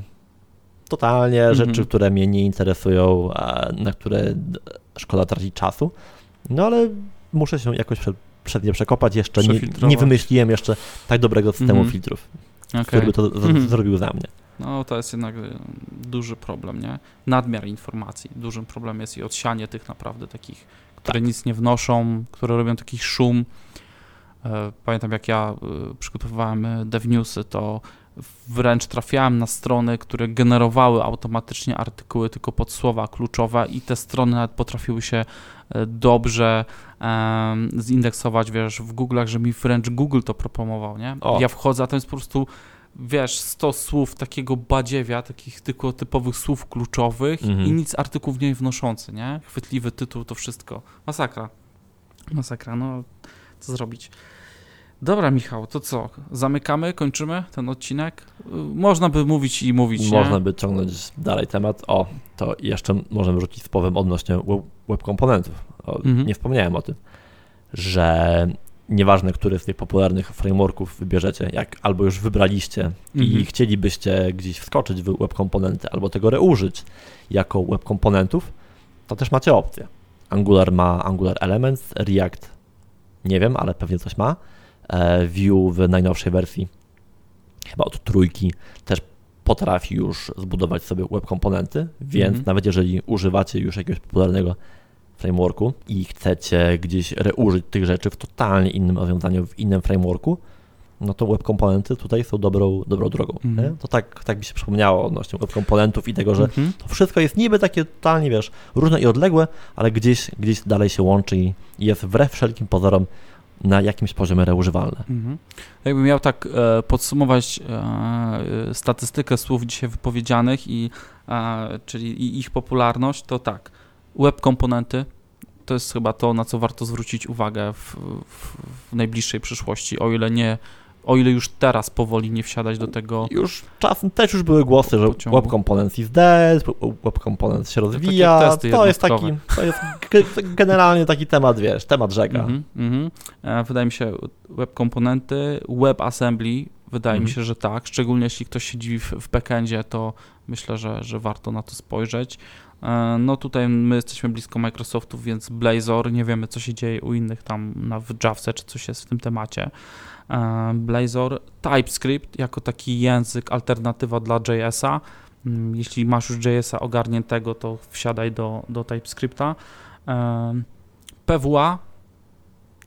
Totalnie Mhm. rzeczy, które mnie nie interesują, a na które szkoda tracić czasu. No ale muszę się jakoś przed, przed nie przekopać. Jeszcze nie, nie wymyśliłem jeszcze tak dobrego systemu Mhm. filtrów, Okej. który by to Mhm. zrobił za mnie. No to jest jednak y, duży problem, nie? Nadmiar informacji. Dużym problemem jest i odsianie tych naprawdę takich, które nic nie wnoszą, które robią taki szum. E, Pamiętam jak ja y, przygotowywałem y, DevNewsy, to wręcz trafiałem na strony, które generowały automatycznie artykuły tylko pod słowa kluczowe i te strony nawet potrafiły się dobrze em, zindeksować, wiesz, w Google'ach, że mi wręcz Google to proponował, nie? O. Ja wchodzę, a to jest po prostu wiesz, 100 słów takiego badziewia, takich tylko typowych słów kluczowych Mhm. i nic artykułów nie wnoszący, nie? Chwytliwy tytuł, to wszystko. Masakra. Masakra, no co zrobić? Dobra, Michał, to co? Zamykamy, kończymy ten odcinek? Y, Można by mówić i mówić, nie? Można by ciągnąć dalej temat. O, to jeszcze możemy rzucić słowem odnośnie web, komponentów. O, Mhm. Nie wspomniałem o tym, że nieważne, który z tych popularnych frameworków wybierzecie, jak albo już wybraliście i Mhm. chcielibyście gdzieś wskoczyć w web komponenty albo tego reużyć jako web komponentów, to też macie opcję. Angular ma Angular Elements, React nie wiem, ale pewnie coś ma. E, Vue w najnowszej wersji, chyba od trójki, też potrafi już zbudować sobie web komponenty, więc Mhm. nawet jeżeli używacie już jakiegoś popularnego frameworku i chcecie gdzieś reużyć tych rzeczy w totalnie innym rozwiązaniu, w innym frameworku, no to web komponenty tutaj są dobrą, dobrą drogą. Mhm. To tak, tak mi się przypomniało odnośnie web komponentów i tego, że Mhm. to wszystko jest niby takie totalnie, wiesz, różne i odległe, ale gdzieś, gdzieś dalej się łączy i jest wbrew wszelkim pozorom na jakimś poziomie reużywalne. Mhm. Jakbym miał tak e, podsumować e, e, statystykę słów dzisiaj wypowiedzianych, i, e, czyli i ich popularność, to tak, web komponenty to jest chyba to, na co warto zwrócić uwagę w, w, w najbliższej przyszłości, o ile nie, o ile już teraz powoli nie wsiadać do tego. Już czasem też już były głosy, że Pociągu. web components is dead, web components się rozwija. testy To jest taki, to jest ge- generalnie taki temat, wiesz, temat rzeka. Mhm, mhm. E, Wydaje mi się, web komponenty, web assembly, wydaje mi Mhm. się, że tak. Szczególnie jeśli ktoś siedzi w, w backendzie, to myślę, że, że warto na to spojrzeć. E, No tutaj my jesteśmy blisko Microsoftów, więc Blazor, nie wiemy co się dzieje u innych tam na, w Javce, czy coś jest w tym temacie. E, Blazor, TypeScript jako taki język, alternatywa dla JS-a. Mm, Jeśli masz już JS-a ogarniętego, to wsiadaj do, do TypeScripta. E, PWA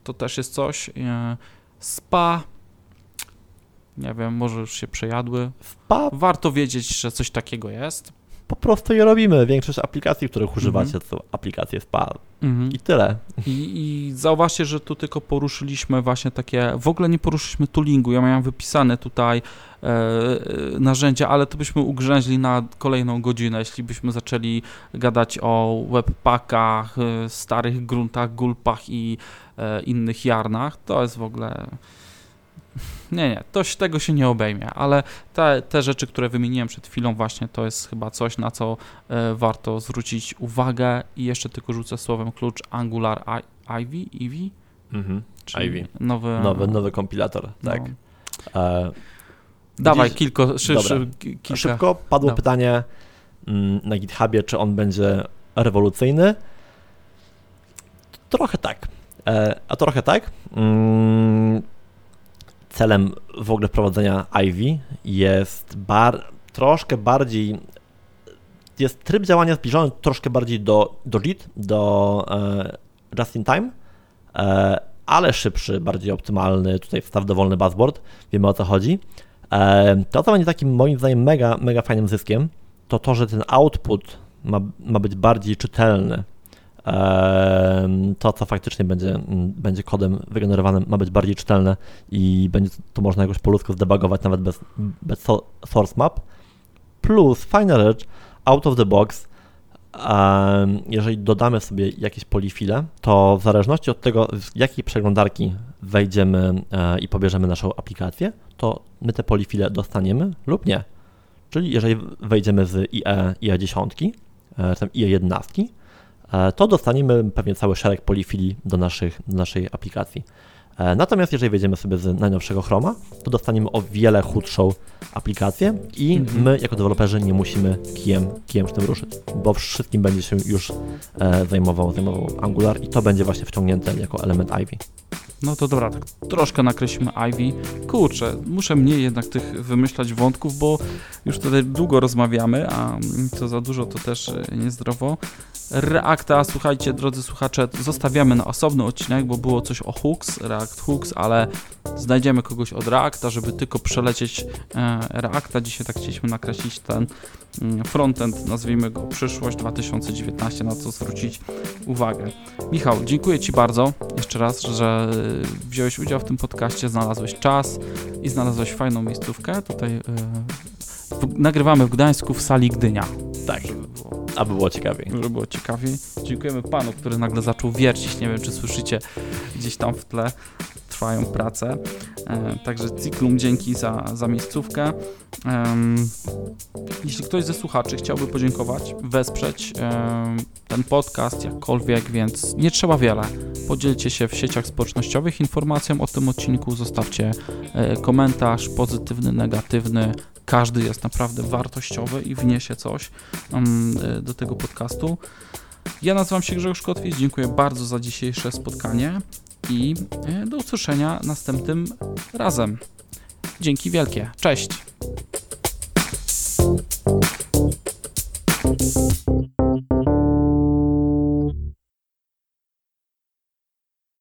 to też jest coś. E, Spa, nie wiem, może już się przejadły. Warto wiedzieć, że coś takiego jest. Po prostu je robimy. Większość aplikacji, których używacie, Mhm. to są aplikacje SPA Mhm. i tyle. I, I zauważcie, że tu tylko poruszyliśmy właśnie takie, w ogóle nie poruszyliśmy toolingu, ja miałem wypisane tutaj e, e, narzędzia, ale to byśmy ugrzęźli na kolejną godzinę, jeśli byśmy zaczęli gadać o webpackach, e, starych gruntach, gulpach i e, innych jarnach, to jest w ogóle... Nie, nie, to, się- tego się nie obejmie, ale te, te rzeczy, które wymieniłem przed chwilą właśnie, to jest chyba coś, na co e, warto zwrócić uwagę i jeszcze tylko rzucę słowem klucz Angular I- Ivy, Ivy? Mhm. Czyli Ivy. Nowy, Nowy, nowy kompilator, no. tak. E, Dawaj, Gdzieś- kilko, szy, szy, ki- kilka. Szybko padło pytanie mm, na GitHubie, czy on będzie rewolucyjny. Trochę tak. E, a trochę tak. Celem w ogóle wprowadzenia Ivy jest bar, troszkę bardziej. Jest tryb działania zbliżony troszkę bardziej do, do JIT, do e, Just in Time, e, ale szybszy, bardziej optymalny. Tutaj wstaw dowolny buzzboard, wiemy o co chodzi. E, To, co będzie takim moim zdaniem mega, mega fajnym zyskiem, to to, że ten output ma, ma być bardziej czytelny. To, co faktycznie będzie, będzie kodem wygenerowanym, ma być bardziej czytelne i będzie to można jakoś po ludzku zdebugować nawet bez, bez so- source map. Plus, fajna rzecz, out of the box, jeżeli dodamy sobie jakieś polifile, to w zależności od tego, z jakiej przeglądarki wejdziemy e, i pobierzemy naszą aplikację, to my te polifile dostaniemy lub nie. Czyli jeżeli wejdziemy z IE, IE 10, e, tam IE 11, e, to dostaniemy pewnie cały szereg polifili do, naszych, do naszej aplikacji. E, Natomiast jeżeli wejdziemy sobie z najnowszego Chroma, to dostaniemy o wiele chudszą aplikację i Mhm. my jako deweloperzy nie musimy kijem, kijem tym ruszyć, bo wszystkim będzie się już e, zajmował, zajmował Angular i to będzie właśnie wciągnięte jako element Ivy. No to dobra, tak troszkę nakreślimy Ivy. Kurczę, muszę mniej jednak tych wymyślać wątków, bo już tutaj długo rozmawiamy, a to za dużo to też e, niezdrowo. Reacta, słuchajcie, drodzy słuchacze, zostawiamy na osobny odcinek, bo było coś o hooks, React Hooks, ale znajdziemy kogoś od Reacta, żeby tylko przelecieć e, Reacta. Dzisiaj tak chcieliśmy nakreślić ten mm, frontend, nazwijmy go przyszłość 2019, na co zwrócić uwagę. Michał, dziękuję Ci bardzo jeszcze raz, że y, wziąłeś udział w tym podcaście, znalazłeś czas i znalazłeś fajną miejscówkę. Tutaj y, w, nagrywamy w Gdańsku w sali Gdynia. Tak. Żeby było, Aby było ciekawiej. żeby było ciekawiej. Dziękujemy panu, który nagle zaczął wiercić. Nie wiem, czy słyszycie gdzieś tam w tle. Trwają prace. E, także Cyklum dzięki za, za miejscówkę. Jeśli ktoś ze słuchaczy chciałby podziękować, wesprzeć ten podcast jakkolwiek, więc nie trzeba wiele. Podzielcie się w sieciach społecznościowych informacją o tym odcinku, zostawcie e, komentarz pozytywny, negatywny. Każdy jest naprawdę wartościowy i wniesie coś e, do tego podcastu. Ja nazywam się Grzegorz Kotwicz, dziękuję bardzo za dzisiejsze spotkanie i e, do usłyszenia następnym razem. Dzięki wielkie. Cześć!